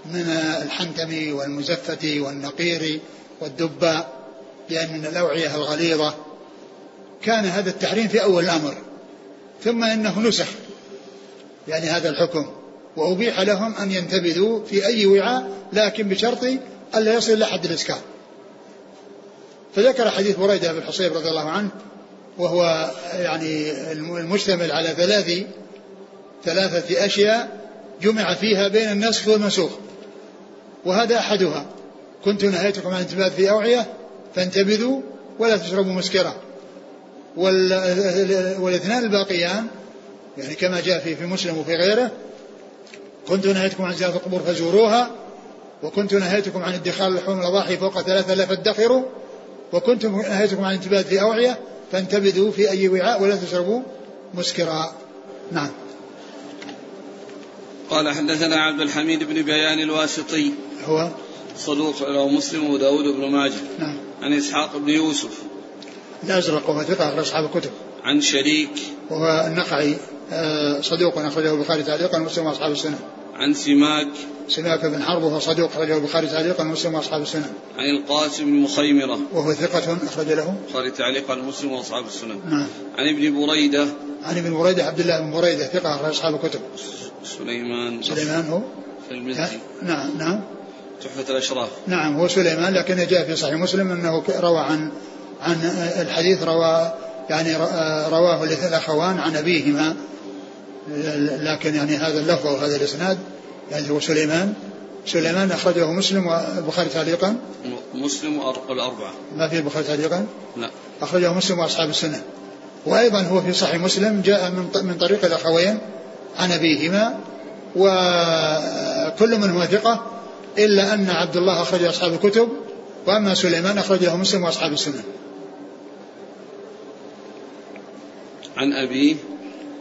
من الحنتم والمزفة والنقير والدباء لأن من الأوعية الغليظة. كان هذا التحريم في أول الأمر. ثم إنه نسخ. يعني هذا الحكم. وأبيح لهم أن ينتبذوا في أي وعاء لكن بشرط ألا يصل إلى حد الإسكار فذكر حديث بريدة بن الحصيب رضي الله عنه وهو يعني المشتمل على ثلاث ثلاثة أشياء جمع فيها بين النسخ والمنسوخ. وهذا أحدها. كنت نهيتكم عن الانتباه في أوعية فانتبذوا ولا تشربوا مسكرا والاثنان الباقيان يعني كما جاء في في مسلم وفي غيره كنت نهيتكم عن زيارة القبور فزوروها. وكنت نهيتكم عن ادخار لحوم الأضاحي فوق ثلاثة لا فادخروا. وكنت نهيتكم عن الانتباه في أوعية فانتبذوا في أي وعاء ولا تشربوا مسكرا. نعم. قال حدثنا عبد الحميد بن بيان الواسطي. هو؟ صدوق له مسلم وداود بن ماجه. نعم. عن إسحاق بن يوسف. الأزرق وهو ثقة أصحاب الكتب. عن شريك. وهو النقعي آه، صدوق أخرجه البخاري تعليقا ومسلم وأصحاب السنة. عن سماك سماك بن حرب وهو صدوق أخرجه البخاري تعليقا ومسلم وأصحاب السنن. عن القاسم بن مخيمرة وهو ثقة أخرج له. البخاري تعليقا مسلم وأصحاب السنن. نعم. عن ابن بريدة. عن ابن بريدة عبد الله بن بريدة ثقة أخرج أصحاب الكتب. سليمان. سليمان هو. في المزي. نعم نعم. تحفة الأشراف. نعم هو سليمان لكن جاء في صحيح مسلم أنه روى عن عن الحديث روى يعني رواه الأخوان عن أبيهما لكن يعني هذا اللفظ وهذا الإسناد يعني هو سليمان. سليمان أخرجه مسلم والبخاري تعليقا. مسلم والأربعة. ما في البخاري تعليقا؟ لا. أخرجه مسلم وأصحاب السنة. وأيضا هو في صحيح مسلم جاء من من طريق الأخوين عن أبيهما وكل منهما ثقة إلا أن عبد الله أخرج أصحاب الكتب وأما سليمان أخرجه مسلم وأصحاب السنة. عن أبيه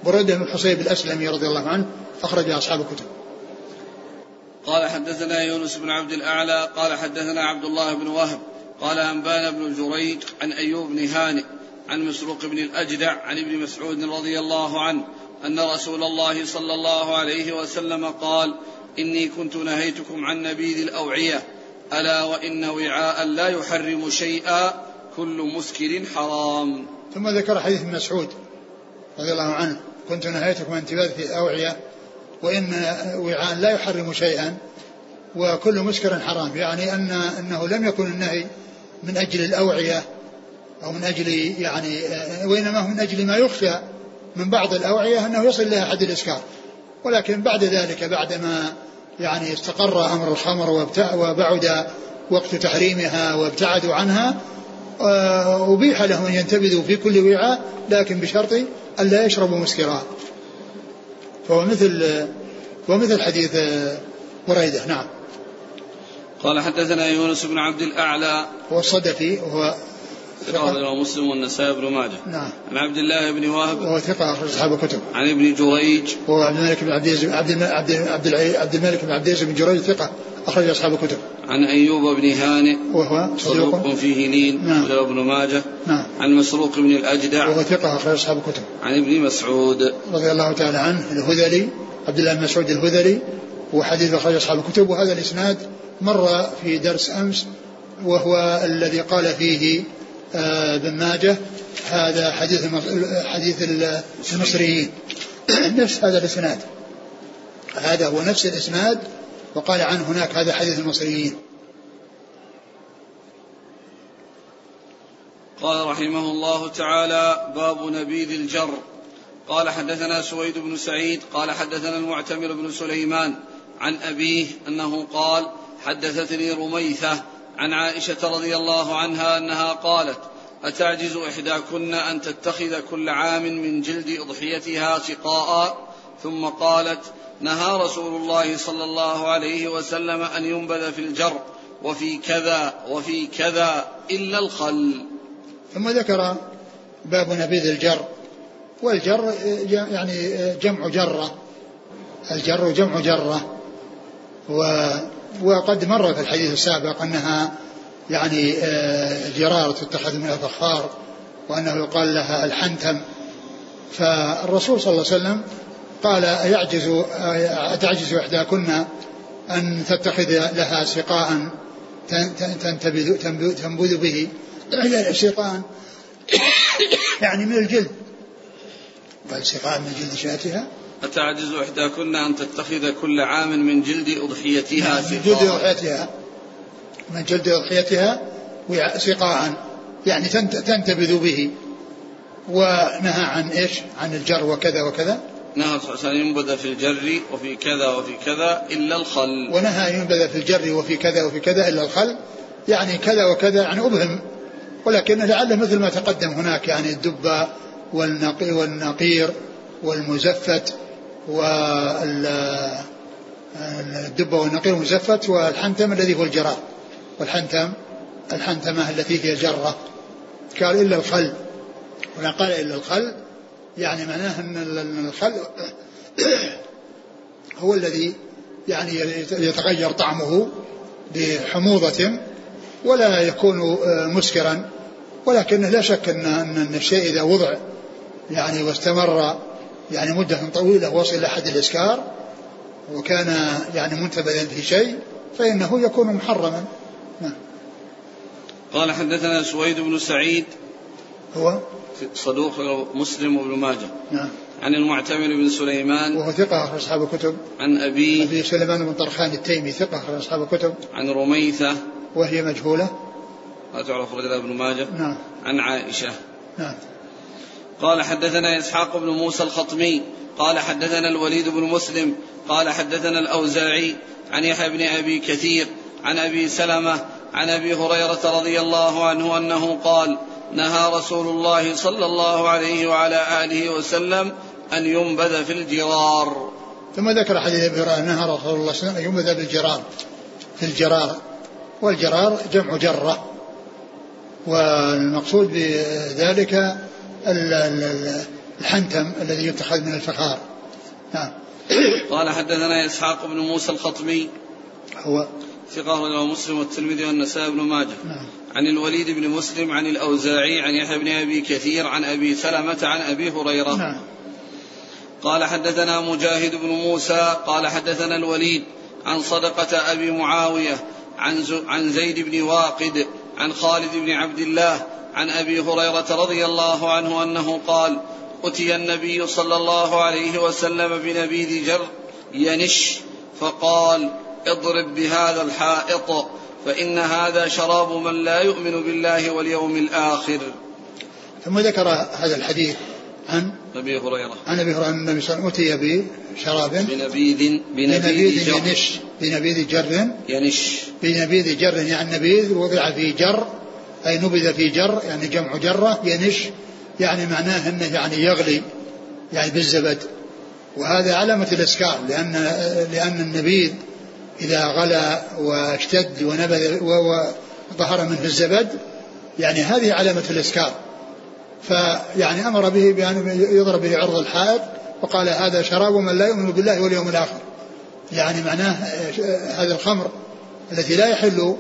بريدة بن الحصيب الأسلمي رضي الله عنه أخرج أصحاب الكتب. قال حدثنا يونس بن عبد الأعلى قال حدثنا عبد الله بن وهب قال أنبانا بن جريج عن أيوب بن هانئ عن مسروق بن الأجدع عن ابن مسعود رضي الله عنه أن رسول الله صلى الله عليه وسلم قال إني كنت نهيتكم عن نبيذ الأوعية ألا وإن وعاء لا يحرم شيئا كل مسكر حرام. ثم ذكر حديث مسعود رضي الله عنه كنت نهيتكم عن انتباه في الأوعية وإن وعاء لا يحرم شيئا وكل مسكر حرام. يعني أن أنه لم يكن النهي من أجل الأوعية أو من أجل يعني وإنما هو من أجل ما يخشى من بعض الأوعية أنه يصل إليها حد الإسكار. ولكن بعد ذلك بعدما يعني استقر أمر الخمر وبعد وقت تحريمها وابتعدوا عنها آه، أبيح لهم أن ينتبذوا في كل وعاء لكن بشرط ألا يشربوا مسكرا. فهو مثل ومثل حديث بريدة. نعم. قال حدثنا يونس بن عبد الأعلى. هو الصدفي وهو ثقة مسلم والنسائي بن ماجه. نعم. عن عبد الله بن وهب. وهو ثقة أخرج أصحاب الكتب. عن ابن جريج. وهو عبد الملك بن عبد عبد عبد عبد الملك بن عبد العزيز بن جريج ثقة أخرج أصحاب الكتب. عن أيوب بن هانئ. وهو صدوق فيه لين. نعم. ابن ماجه. نعم. عن مسروق بن الأجدع. وهو ثقة أخرج أصحاب الكتب. عن ابن مسعود. رضي الله تعالى عنه الهذلي عبد الله بن مسعود الهذلي وحديث أخرج أصحاب الكتب وهذا الإسناد مر في درس أمس وهو الذي قال فيه آه، ابن ماجه هذا حديث حديث المصريين. نفس هذا الإسناد. هذا هو نفس الإسناد وقال عنه هناك هذا حديث المصريين. قال رحمه الله تعالى باب نبيذ الجر. قال حدثنا سويد بن سعيد قال حدثنا المعتمر بن سليمان عن أبيه أنه قال حدثتني رميثة عن عائشة رضي الله عنها أنها قالت أتعجز إحداكن أن تتخذ كل عام من جلد أضحيتها سقاء ثم قالت نهى رسول الله صلى الله عليه وسلم أن ينبذ في الجر وفي كذا وفي كذا إلا الخل. ثم ذكر باب نبيذ الجر والجر يعني جمع جرة الجر جمع جرة و وقد مر في الحديث السابق أنها يعني آه، جرار تتخذ من الفخار وأنه يقال لها الحنتم. فالرسول صلى الله عليه وسلم قال أيعجز أتعجز إحداكن أن تتخذ لها سقاء تنتبذ تنبذ به؟ سقاء يعني من الجلد. قال سقاء من جلد شاتها. أتعجز إحداكن أن تتخذ كل عام من جلد أضحيتها من جلد أضحيتها. من جلد أضحيتها سقاء. يعني تنتبذ به. ونهى عن إيش؟ عن الجر وكذا وكذا. نهى صلى الله عليه وسلم ينبذ في الجر وفي كذا وفي كذا إلا الخل. ونهى ينبذ في الجر وفي كذا وفي كذا إلا الخل. يعني كذا وكذا يعني أبهم. ولكن لعله مثل ما تقدم هناك يعني الدبة والنقي والنقير والمزفت. والدبة والنقير والمزفت والحنتم الذي هو الجرار. والحنتم الحنتمة التي هي جرة. قال إلا الخل. ولا قال إلا الخل يعني معناه أن الخل هو الذي يعني يتغير طعمه بحموضة ولا يكون آه، مسكرا. ولكن لا شك أن الشيء إذا وضع يعني واستمر يعني مدة طويلة وصل إلى حد الإسكار وكان يعني منتبذا في شيء فإنه يكون محرما. نعم. قال حدثنا سويد بن سعيد هو؟ صدوق مسلم وابن ماجه. نعم. عن المعتمر بن سليمان. وهو ثقة أخرج أصحاب الكتب. عن أبيه أبي سليمان بن طرخان التيمي ثقة أخرج أصحاب الكتب. عن رميثة. وهي مجهولة. لا تعرف رجل ابن ماجه. نعم. عن عائشة. نعم. قال حدثنا إسحاق بن موسى الخطمي قال حدثنا الوليد بن مسلم قال حدثنا الأوزاعي عن يحيى بن أبي كثير عن أبي سلمة عن أبي هريرة رضي الله عنه أنه قال نهى رسول الله صلى الله عليه وعلى آله وسلم أن ينبذ في الجرار. ثم ذكر حديث أبي هريرة نهى رسول الله صلى الله عليه وسلم أن ينبذ بالجرار في الجرار والجرار جمع جرة والمقصود بذلك الحنتم الذي يتخذ من الفخار. نعم. قال حدثنا إسحاق بن موسى الخطمي. هو ثقة رواه مسلم والترمذي والنسائي بن ماجه. نعم. عن الوليد بن مسلم عن الأوزاعي عن يحيى بن أبي كثير عن أبي سلمة عن أبي هريرة. نعم. قال حدثنا مجاهد بن موسى. قال حدثنا الوليد عن صدقة أبي معاوية عن. عن زيد بن واقد. عن خالد بن عبد الله عن أبي هريرة رضي الله عنه أنه قال أتي النبي صلى الله عليه وسلم بنبيذ جر ينش فقال اضرب بهذا الحائط فإن هذا شراب من لا يؤمن بالله واليوم الآخر. ثم ذكر هذا الحديث عن أبي هريرة. عن أبي هريرة ان النبي صلى الله عليه وسلم. اتي بشراب بنبيذ بنبيذ ينش. بنبيذ جر. ينش. بنبيذ جر يعني نبيذ وضع في جر أي نبذ في جر يعني جمع جرة ينش. يعني معناه أنه يعني يغلي يعني بالزبد. وهذا علامة الإسكار لأن لأن النبيذ إذا غلى واشتد ونبذ وظهر منه الزبد يعني هذه علامة الإسكار. فيعني أمر به بأن يضرب به عرض الحائط وقال هذا شراب من لا يؤمن بالله واليوم الآخر. يعني معناه هذا الخمر التي لا يحل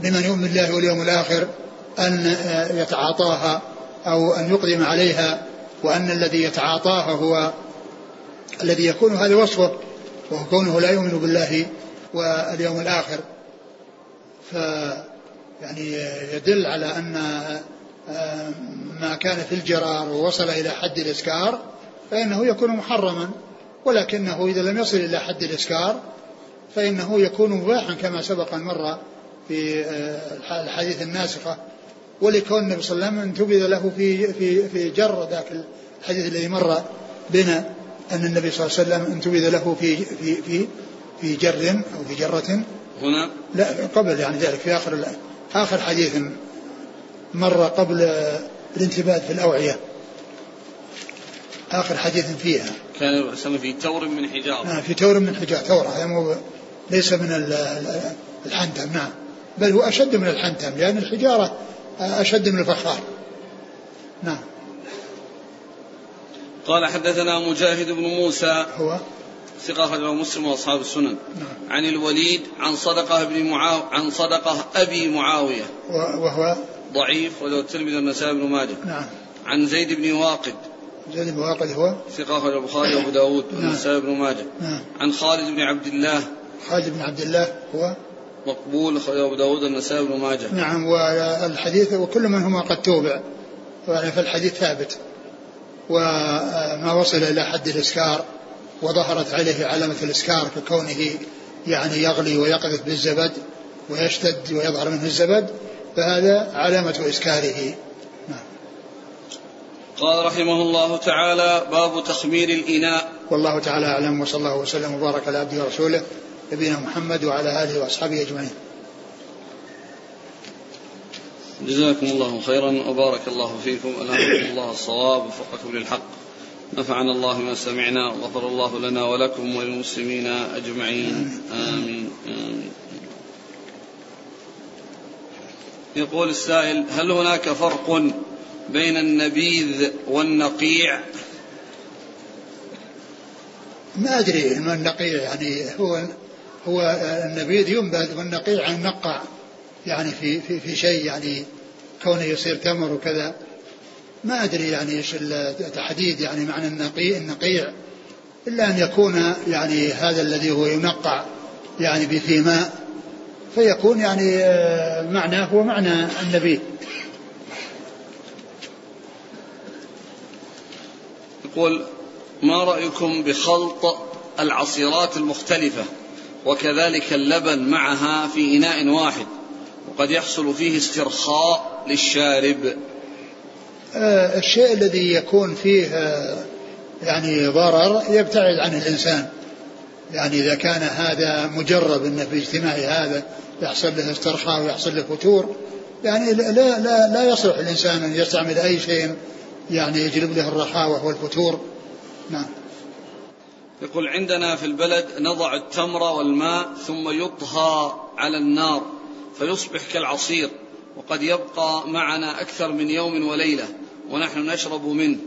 لمن يؤمن بالله واليوم الآخر أن آه، يتعاطاها أو أن يقدم عليها وأن الذي يتعاطاها هو الذي يكون هذا وصفه وهو كونه لا يؤمن بالله واليوم الآخر. ف يعني يدل على آه، ما كان في الجرار ووصل إلى حد الإسكار فإنه يكون محرما ولكنه إذا لم يصل إلى حد الإسكار فإنه يكون مباحا كما سبق أن مر في آه، الحديث الناسخة. ولكون النبي صلى الله عليه وسلم انتبذ له في في في جر ذاك الحديث الذي مر بنا أن النبي صلى الله عليه وسلم انتبذ له في في في في جر أو في جرة. هنا؟ لا قبل يعني ذلك في آخر آخر حديث مر قبل الانتباه في الأوعية. آخر حديث فيها. كان في تور من حجارة نعم في تور من حجار تور هذا مو ليس من ال- ال- الحنتم. نعم. بل هو أشد من الحنتم لأن الحجارة أشد من الفخار. نعم. قال حدثنا مجاهد بن موسى. هو؟ ثقة أخرجه مسلم وأصحاب السنن. نعم. عن الوليد عن صدقة بن معاو عن صدقة أبي معاوية. وهو؟ ضعيف وله الترمذي والنسائي بن ماجه. نعم. عن زيد بن واقد. زيد بن واقد هو؟ ثقة أخرجه البخاري وأبو داود نعم. والنسائي بن ماجه. نعم. عن خالد بن عبد الله. خالد بن عبد الله هو؟ مقبول أخرجه أبو داود والنسائي بن ماجه. نعم والحديث وكل منهما قد توبع فالحديث ثابت. وما وصل إلى حد الإسكار وظهرت عليه علامة الإسكار ككونه يعني يغلي ويقذف بالزبد ويشتد ويظهر منه الزبد. فهذا علامة إسكاره نعم. قال رحمه الله تعالى باب تخمير الإناء. والله تعالى أعلم وصلى الله وسلم وبارك على عبده ورسوله نبينا محمد وعلى آله وأصحابه أجمعين. جزاكم الله خيرا وبارك الله فيكم. ألهمكم الله الصواب وفقكم للحق. نفعنا الله ما سمعنا وغفر الله لنا ولكم وللمسلمين أجمعين. آمين آمين. يقول السائل هل هناك فرق بين النبيذ والنقيع؟ ما أدري ما النقيع يعني هو هو النبيذ ينبذ والنقيع النقع يعني في في في شيء يعني كونه يصير تمر وكذا. ما أدري يعني إيش التحديد يعني معنى النقيع النقيع إلا أن يكون يعني هذا الذي هو ينقع يعني به ماء فيكون يعني آه، معناه هو معنى النبي. يقول ما رأيكم بخلط العصيرات المختلفة وكذلك اللبن معها في إناء واحد وقد يحصل فيه استرخاء للشارب؟ آه الشيء الذي يكون فيه آه يعني ضرر يبتعد عنه الإنسان. يعني إذا كان هذا مجرب أنه في اجتماع هذا يحصل له استرخاء ويحصل له فتور يعني لا لا لا يصلح الإنسان أن يستعمل أي شيء يعني يجلب له الرخاوة والفتور نعم. يقول عندنا في البلد نضع التمر والماء ثم يطهى على النار فيصبح كالعصير وقد يبقى معنا أكثر من يوم وليلة ونحن نشرب منه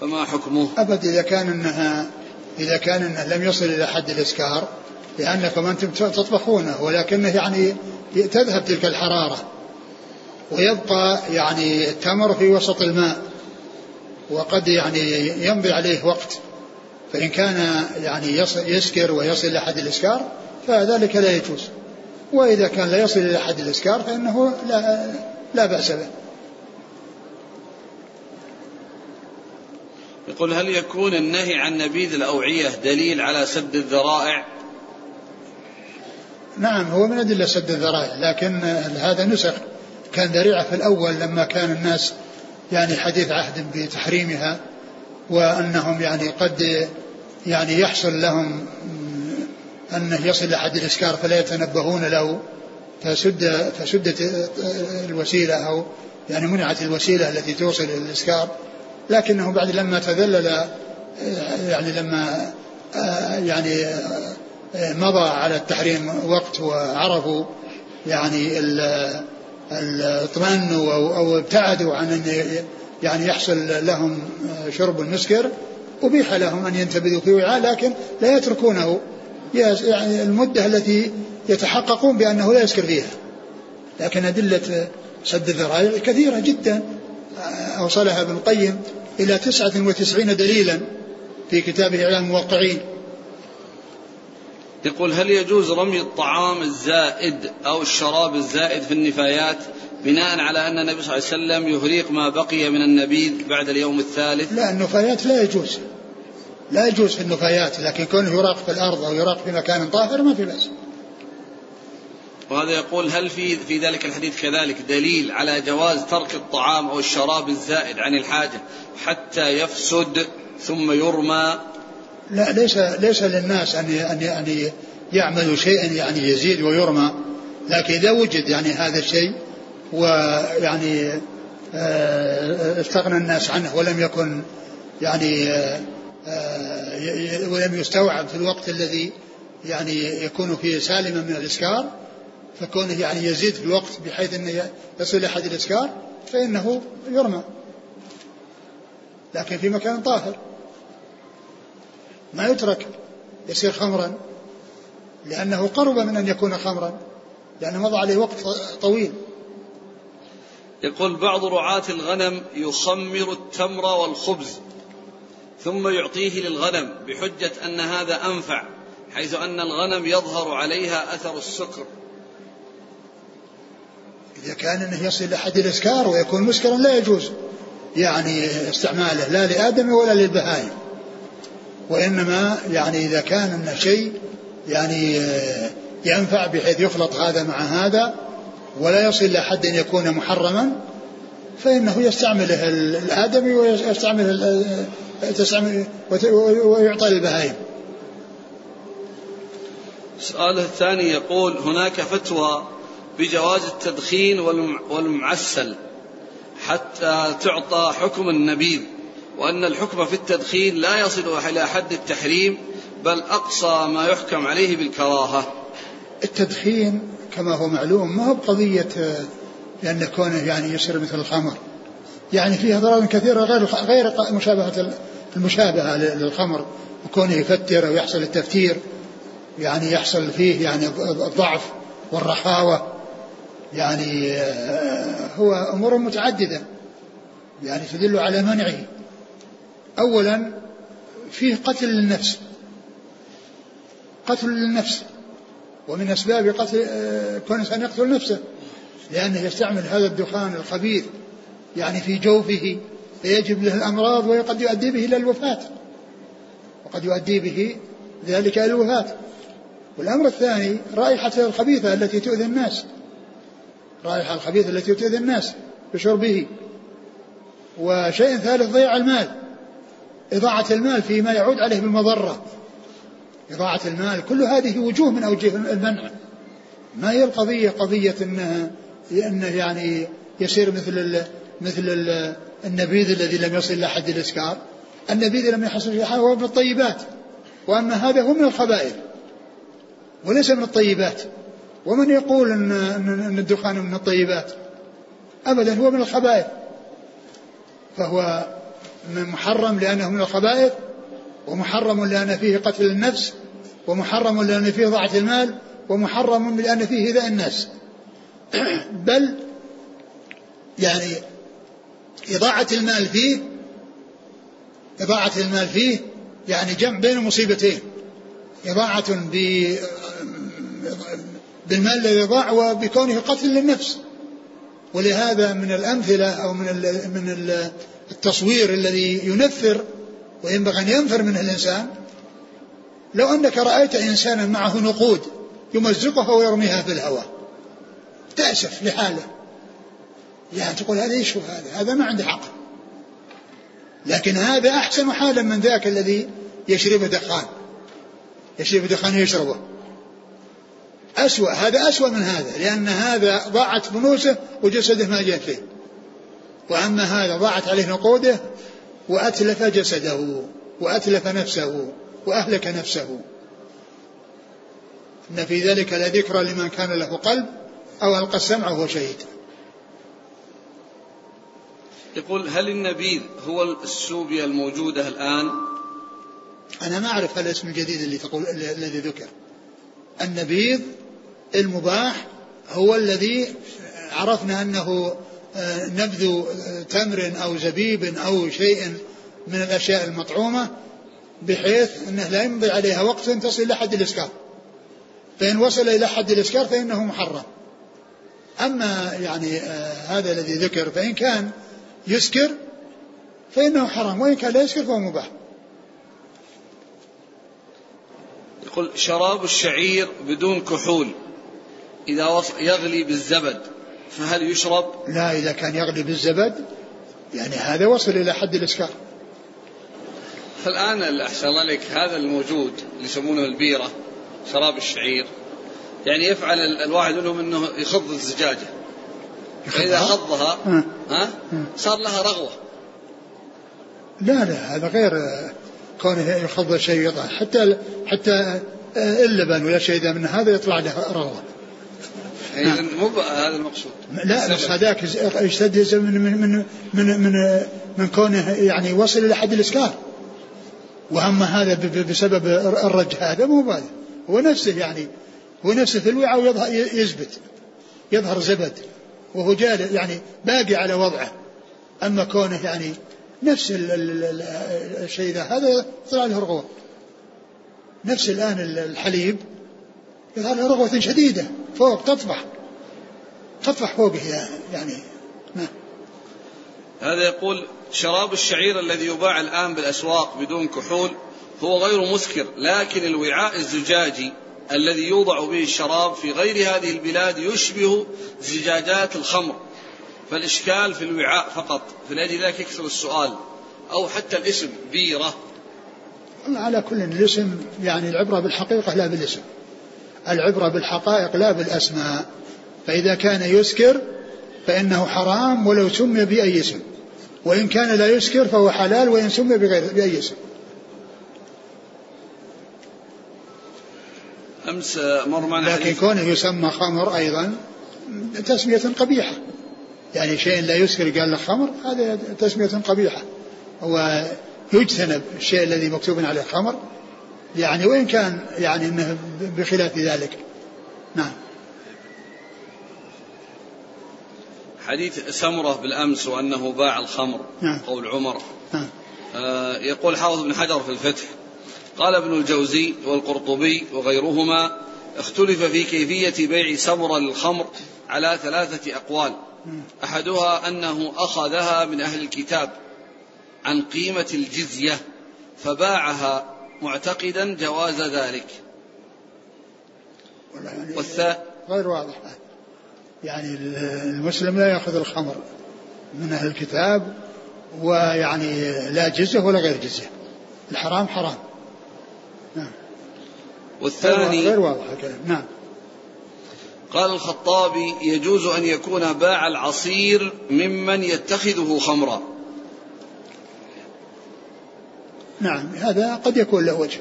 فما حكمه؟ أبد إذا كان أنها إذا كان أنه لم يصل إلى حد الإسكار لأنكم أنتم تطبخونه ولكنه يعني تذهب تلك الحرارة ويبقى يعني التمر في وسط الماء وقد يعني يمضي عليه وقت فإن كان يعني يسكر ويصل إلى حد الإسكار فذلك لا يجوز وإذا كان لا يصل إلى حد الإسكار فإنه لا, لا بأس به. يقول هل يكون النهي عن نبيذ الأوعية دليل على سد الذرائع؟ نعم هو من أدلة سد الذرائع لكن هذا نسخ كان ذريعة في الأول لما كان الناس يعني حديث عهد بتحريمها وأنهم يعني قد يعني يحصل لهم أنه يصل لحد الإسكار فلا يتنبهون له فسد فسدت الوسيلة أو يعني منعت الوسيلة التي توصل إلى الإسكار. لكنه بعد لما تذلل يعني لما يعني مضى على التحريم وقت وعرفوا يعني اطمأنوا أو ابتعدوا عن أن يعني يحصل لهم شرب المسكر أبيح لهم أن ينتبذوا في وعاء لكن لا يتركونه. يعني المدة التي يتحققون بأنه لا يسكر فيها. لكن أدلة سد الذرائع كثيرة جدا أوصلها ابن القيم إلى تسعة وتسعين دليلا في كتابه إعلام الموقعين. يقول هل يجوز رمي الطعام الزائد أو الشراب الزائد في النفايات بناء على أن النبي صلى الله عليه وسلم يهريق ما بقي من النبيذ بعد اليوم الثالث؟ لا النفايات لا يجوز. لا يجوز في النفايات لكن كونه يراق في الأرض أو يراق في مكان طاهر ما في بأس. وهذا يقول هل في في ذلك الحديث كذلك دليل على جواز ترك الطعام أو الشراب الزائد عن الحاجة حتى يفسد ثم يرمى؟ لا ليس ليس للناس أن أن أن يعملوا شيئا يعني يزيد ويرمى لكن إذا وجد يعني هذا الشيء ويعني آه، استغنى الناس عنه ولم يكن يعني آه، ولم يستوعب في الوقت الذي يعني يكون فيه سالما من الإسكار فكونه يعني يزيد في الوقت بحيث إنه يصل إلى حد الاسكار فإنه يرمى. لكن في مكان طاهر. ما يترك يصير خمرا لأنه قرب من أن يكون خمرا لأنه مضى عليه وقت طويل. يقول بعض رعاة الغنم يخمر التمر والخبز ثم يعطيه للغنم بحجة أن هذا أنفع حيث أن الغنم يظهر عليها أثر السكر. إذا كان أنه يصل إلى حد الإسكار ويكون مسكرا لا يجوز. يعني استعماله لا لآدم ولا للبهائم. وإنما يعني إذا كان أنه شيء يعني ينفع بحيث يخلط هذا مع هذا ولا يصل إلى حد أن يكون محرما فإنه يستعمله الآدمي ويستعمل تستعمل ويعطى للبهائم. السؤال الثاني يقول هناك فتوى بجواز التدخين والمعسل حتى تعطى حكم النبيذ وأن الحكم في التدخين لا يصل إلى حد التحريم بل أقصى ما يحكم عليه بالكراهة. التدخين كما هو معلوم ما هو بقضية لأن كونه يعني يصير مثل الخمر. يعني فيها ضرر كثيرة غير غير مشابهة المشابهة للخمر. وكونه يفتر ويحصل التفتير يعني يحصل فيه يعني الضعف والرخاوة. يعني هو أمور متعددة. يعني تدل على منعه. أولا فيه قتل للنفس. قتل النفس ومن أسباب قتل كون الإنسان يقتل نفسه. لأنه يستعمل هذا الدخان الخبيث يعني في جوفه فيجب له الأمراض وقد يؤدي به إلى الوفاة. وقد يؤدي به ذلك إلى الوفاة. والأمر الثاني رائحة الخبيثة التي تؤذي الناس. رائحة الخبيثة التي تؤذي الناس بشربه. وشيء ثالث ضياع المال. إضاعة المال فيما يعود عليه بالمضرة. إضاعة المال كل هذه وجوه من أوجه المنع. ما هي القضية؟ قضية أنها أنه يعني يصير مثل ال مثل ال النبيذ الذي لم يصل إلى حد الإسكار. النبيذ لم يحصل إلى هو من الطيبات. وأما هذا هو من الخبائث وليس من الطيبات. ومن يقول أن, أن الدخان من الطيبات؟ أبدا هو من الخبائث. فهو محرم لأنه من الخبائث ومحرم لأن فيه قتل النفس ومحرم لأن فيه ضاعة المال ومحرم لأن فيه إيذاء الناس. بل يعني إضاعة المال فيه إضاعة المال فيه يعني جمع بين المصيبتين إضاعة بالمال الذي ضاع وبكونه قتل للنفس. ولهذا من الأمثلة أو من من التصوير الذي ينفر وينبغي أن ينفر منه الإنسان لو أنك رأيت إنسانا معه نقود يمزقها ويرميها في الهواء تأسف لحاله. يعني تقول هذا إيش هذا؟ هذا ما عنده حق لكن هذا أحسن حالا من ذاك الذي يشرب دخان. يشرب دخان يشربه. أسوأ هذا أسوأ من هذا لأن هذا ضاعت فلوسه وجسده ما جاء فيه. وأما هذا ضاعت عليه نقوده وأتلف جسده وأتلف نفسه وأهلك نفسه. إن في ذلك لذكرى لمن كان له قلب أو ألقى السمع وهو شهيد. يقول هل النبيذ هو السوبيا الموجودة الآن؟ أنا ما أعرف الاسم الجديد اللي تقول الذي ذكر. النبيذ المباح هو الذي عرفنا أنه آه، نبذ آه، تمر أو زبيب أو شيء من الأشياء المطعومة بحيث أنه لا يمضي عليها وقت تصل إلى حد الإسكار. فإن وصل إلى حد الإسكار فإنه محرم. أما يعني آه هذا الذي ذكر فإن كان يسكر فإنه حرام وإن كان لا يسكر فهو مباح. يقول شراب الشعير بدون كحول. إذا يغلي بالزبد فهل يشرب؟ لا إذا كان يغلي بالزبد يعني هذا وصل إلى حد الإسكار فالآن أحسن الله عليك هذا الموجود اللي يسمونه البيرة شراب الشعير يعني يفعل الواحد منهم أنه يخض الزجاجة. فإذا خضها ها صار لها رغوة. لا لا هذا غير كونه يخض شيء يطلع حتى حتى اللبن ولا شيء من هذا يطلع له رغوة. إذا مو هذا المقصود. لا بس هذاك اشتد من من من من من, من كونه يعني وصل إلى حد الإسكار. وأما هذا بسبب الرج هذا مو هذا هو نفسه يعني هو نفسه في الوعاء ويظهر يزبد يظهر زبد. وهو جال يعني باقي على وضعه. أما كونه يعني نفس الشيء ذا هذا طلع له رغوة. نفس الآن الحليب. يظهر له رغوة شديدة فوق تطفح تطفح فوقه يعني نعم هذا يقول شراب الشعير الذي يباع الآن بالأسواق بدون كحول هو غير مسكر لكن الوعاء الزجاجي الذي يوضع به الشراب في غير هذه البلاد يشبه زجاجات الخمر. فالإشكال في الوعاء فقط فلأجل ذلك يكثر السؤال أو حتى الاسم بيرة. على كل الاسم يعني العبرة بالحقيقة لا بالاسم. العبرة بالحقائق لا بالأسماء. فإذا كان يسكر فإنه حرام ولو سمي بأي اسم. وإن كان لا يسكر فهو حلال وإن سمي بغير بأي اسم. أمس مر معنا لكن كونه يسمى خمر أيضا تسمية قبيحة. يعني شيء لا يسكر قال له خمر هذا تسمية قبيحة. ويجتنب الشيء الذي مكتوب عليه خمر. يعني وإن كان يعني أنه بخلاف ذلك. نعم. حديث سمرة بالأمس وأنه باع الخمر نعم. قول عمر. نعم. آه يقول حافظ بن حجر في الفتح قال ابن الجوزي والقرطبي وغيرهما اختلف في كيفية بيع سمر للخمر على ثلاثة أقوال. أحدها أنه أخذها من أهل الكتاب عن قيمة الجزية فباعها معتقدا جواز ذلك. يعني والثاء غير واضح. يعني المسلم لا يأخذ الخمر من أهل الكتاب ويعني لا جزية ولا غير جزية. الحرام حرام. نعم. والثاني غير واضح. الكلام نعم. قال الخطابي يجوز أن يكون باع العصير ممن يتخذه خمرا. نعم هذا قد يكون له وجه.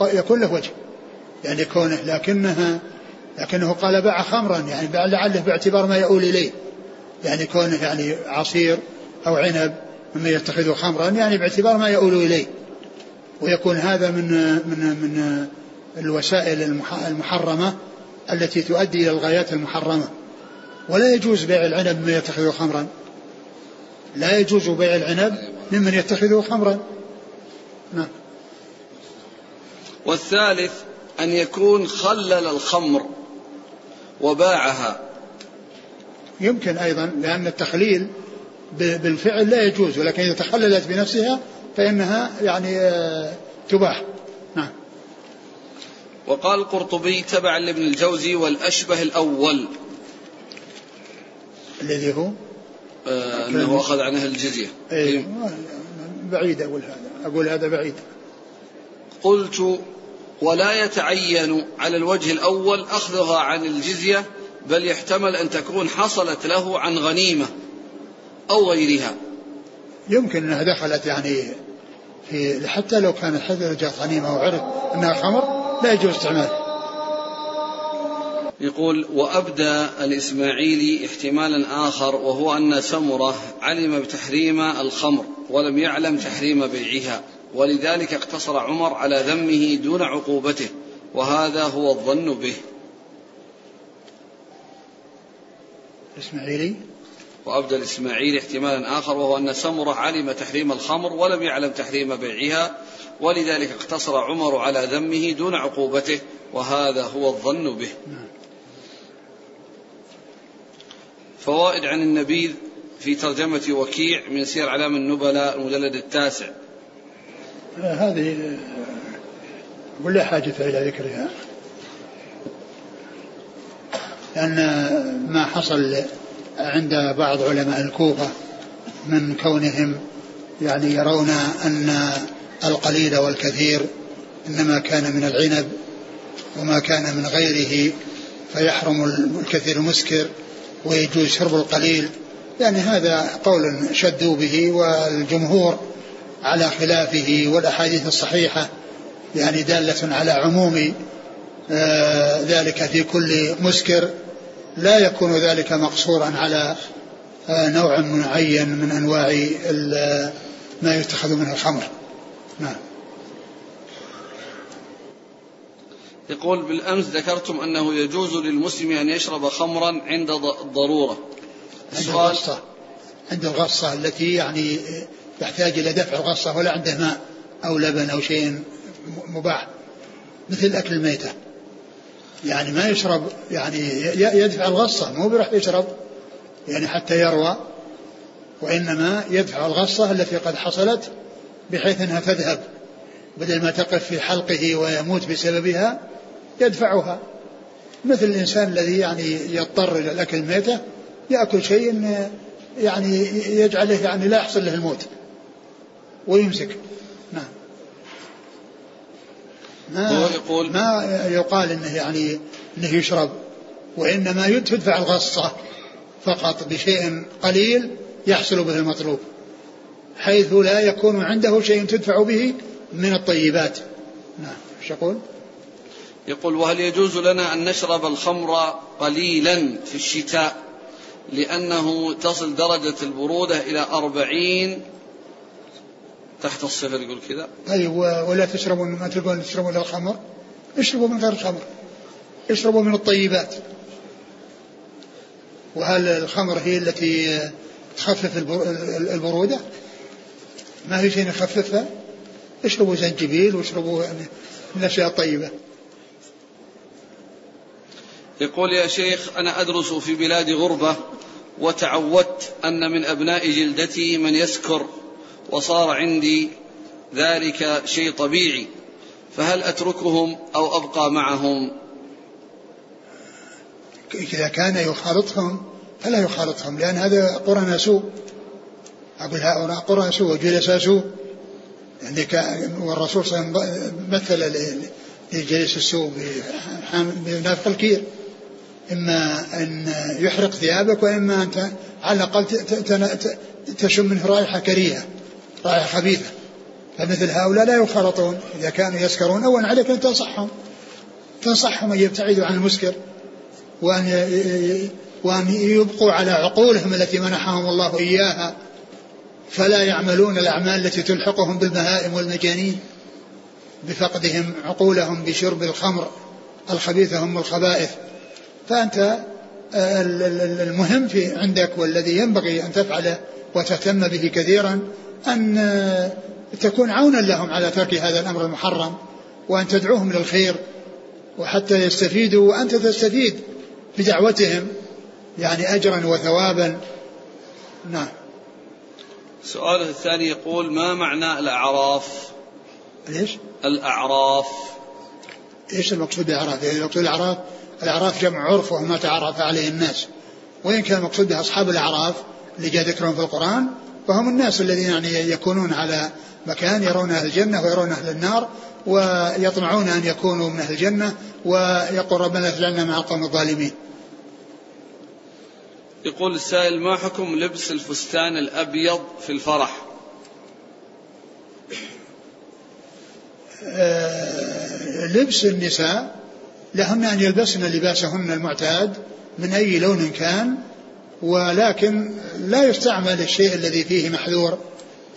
يكون له وجه. يعني كونه لكنها لكنه قال باع خمرا يعني لعله باعتبار ما يؤول إليه. يعني كونه يعني عصير أو عنب مما يتخذه خمرا يعني باعتبار ما يؤول إليه. ويكون هذا من من من الوسائل المحرمة التي تؤدي إلى الغايات المحرمة. ولا يجوز بيع العنب ممن يتخذه خمرا. لا يجوز بيع العنب ممن يتخذه خمرا. نعم. والثالث أن يكون خلل الخمر وباعها. يمكن أيضا لأن التخليل بالفعل لا يجوز ولكن إذا تخللت بنفسها فإنها يعني آه، تباح. نعم. وقال القرطبي تبعا لابن الجوزي والأشبه الأول. الذي هو؟ آه أنه أخذ عن أهل الجزية أيه. بعيد أقول هذا أقول هذا بعيد. قلت ولا يتعين على الوجه الأول أخذها عن الجزية بل يحتمل أن تكون حصلت له عن غنيمة أو غيرها. يمكن أنها دخلت يعني في حتى لو كانت حتى جاءت غنيمة وعرف أنها خمر لا يجوز استعمالها. يقول وأبدى الإسماعيلي احتمالا آخر وهو أن سمرة علم بتحريم الخمر ولم يعلم تحريم بيعها ولذلك اقتصر عمر على ذمه دون عقوبته وهذا هو الظن به. الإسماعيلي وأبدى الإسماعيلي احتمالا آخر وهو أن سمرة علم تحريم الخمر ولم يعلم تحريم بيعها ولذلك اقتصر عمر على ذمه دون عقوبته وهذا هو الظن به. نعم. فوائد عن النبيذ في ترجمة وكيع من سير علام النبلاء المجلد التاسع. هذه ولا حاجة إلى ذكرها. لأن ما حصل عند بعض علماء الكوفة من كونهم يعني يرون أن القليل والكثير إنما كان من العنب وما كان من غيره فيحرم الكثير المسكر. ويجوز شرب القليل. يعني هذا قول شدوا به والجمهور على خلافه والأحاديث الصحيحة يعني دالة على عموم آه، ذلك في كل مسكر. لا يكون ذلك مقصورا على آه، نوع معين من أنواع ما يتخذ منه الخمر. نعم. يقول بالأمس ذكرتم أنه يجوز للمسلم أن يشرب خمرا عند الضرورة عند الغصة. عند الغصة التي يعني يحتاج إلى دفع الغصة ولا عنده ماء أو لبن أو شيء مباح. مثل أكل الميتة. يعني ما يشرب يعني يدفع الغصة مو بيروح يشرب. يعني حتى يروى وإنما يدفع الغصة التي قد حصلت بحيث أنها تذهب بدل ما تقف في حلقه ويموت بسببها يدفعها. مثل الإنسان الذي يعني يضطر إلى الأكل الميتة يأكل شيء يعني يجعله يعني لا يحصل له الموت. ويمسك. نعم. ما يقول ما يقال إنه يعني إنه يشرب وإنما يدفع الغصة فقط بشيء قليل يحصل به المطلوب حيث لا يكون عنده شيء تدفع به من الطيبات. نعم إيش يقول؟ يقول وهل يجوز لنا أن نشرب الخمر قليلا في الشتاء لأنه تصل درجة البرودة إلى أربعين تحت الصفر؟ يقول كذا. طيب ولا تشربون ما تلقون تشربون الخمر؟ اشربوا من غير الخمر اشربوا من الطيبات. وهل الخمر هي التي تخفف البرودة؟ ما هي شيء يخففها؟ اشربوا زنجبيل واشربوا من الأشياء الطيبة. يقول يا شيخ أنا أدرس في بلاد غربة وتعودت أن من أبناء جلدتي من يسكر وصار عندي ذلك شيء طبيعي فهل أتركهم أو أبقى معهم؟ إذا كان يخالطهم فلا يخالطهم لأن هذا قرن سوء. أقول هؤلاء قرن سوء وجلساء سوء. يعني والرسول صلى الله عليه وسلم مثل لجليس السوء بنافق الكير إما أن يحرق ثيابك وإما أن على الأقل تشم منه رائحة كريهة رائحة خبيثة. فمثل هؤلاء لا يخالطون إذا كانوا يسكرون أولا عليك أن تنصحهم. تنصحهم أن يبتعدوا عن المسكر وأن وأن يبقوا على عقولهم التي منحهم الله إياها. فلا يعملون الأعمال التي تلحقهم بالبهائم والمجانين بفقدهم عقولهم بشرب الخمر الخبيثة هم الخبائث. فأنت المهم في عندك والذي ينبغي أن تفعله وتهتم به كثيرا أن تكون عونا لهم على ترك هذا الأمر المحرم وأن تدعوهم للخير وحتى يستفيدوا وأنت تستفيد بدعوتهم يعني أجرا وثوابا. نعم. السؤال الثاني يقول ما معنى الأعراف؟ ليش الأعراف. إيش المقصود بالأعراف؟ يعني المقصود الأعراف جمع عرف وهو ما تعرف عليه الناس. وإن كان المقصود به أصحاب الأعراف اللي جاء ذكرهم في القرآن فهم الناس الذين يعني يكونون على مكان يرون أهل الجنة ويرون أهل النار ويطمعون أن يكونوا من أهل الجنة ويقول ربنا اجعلنا مع القوم الظالمين. يقول السائل ما حكم لبس الفستان الأبيض في الفرح؟ آه، لبس النساء لهن أن يلبسن لباسهن المعتاد من أي لون كان ولكن لا يستعمل الشيء الذي فيه محذور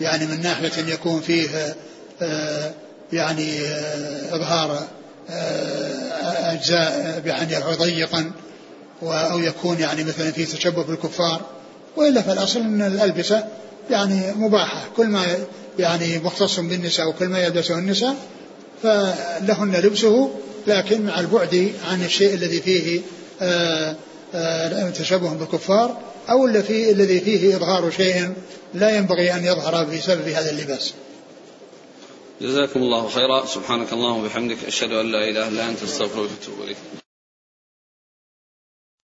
يعني من ناحية أن يكون فيه آه، يعني آه، إظهار أجزاء يعني ضيقا أو يكون يعني مثلا في تشبه بالكفار وإلا فالأصل أن الألبسة يعني مباحة. كل ما يعني مختص بالنساء وكل ما يلبسه النساء فلهن لبسه لكن مع البعد عن الشيء الذي فيه آآ آآ تشبه بالكفار أو الذي الذي فيه إظهار شيء لا ينبغي أن يظهر بسبب هذا اللباس. جزاكم الله خيرا. سبحانك اللهم وبحمدك أشهد أن لا إله إلا أنت أستغفرك وأتوب إليك.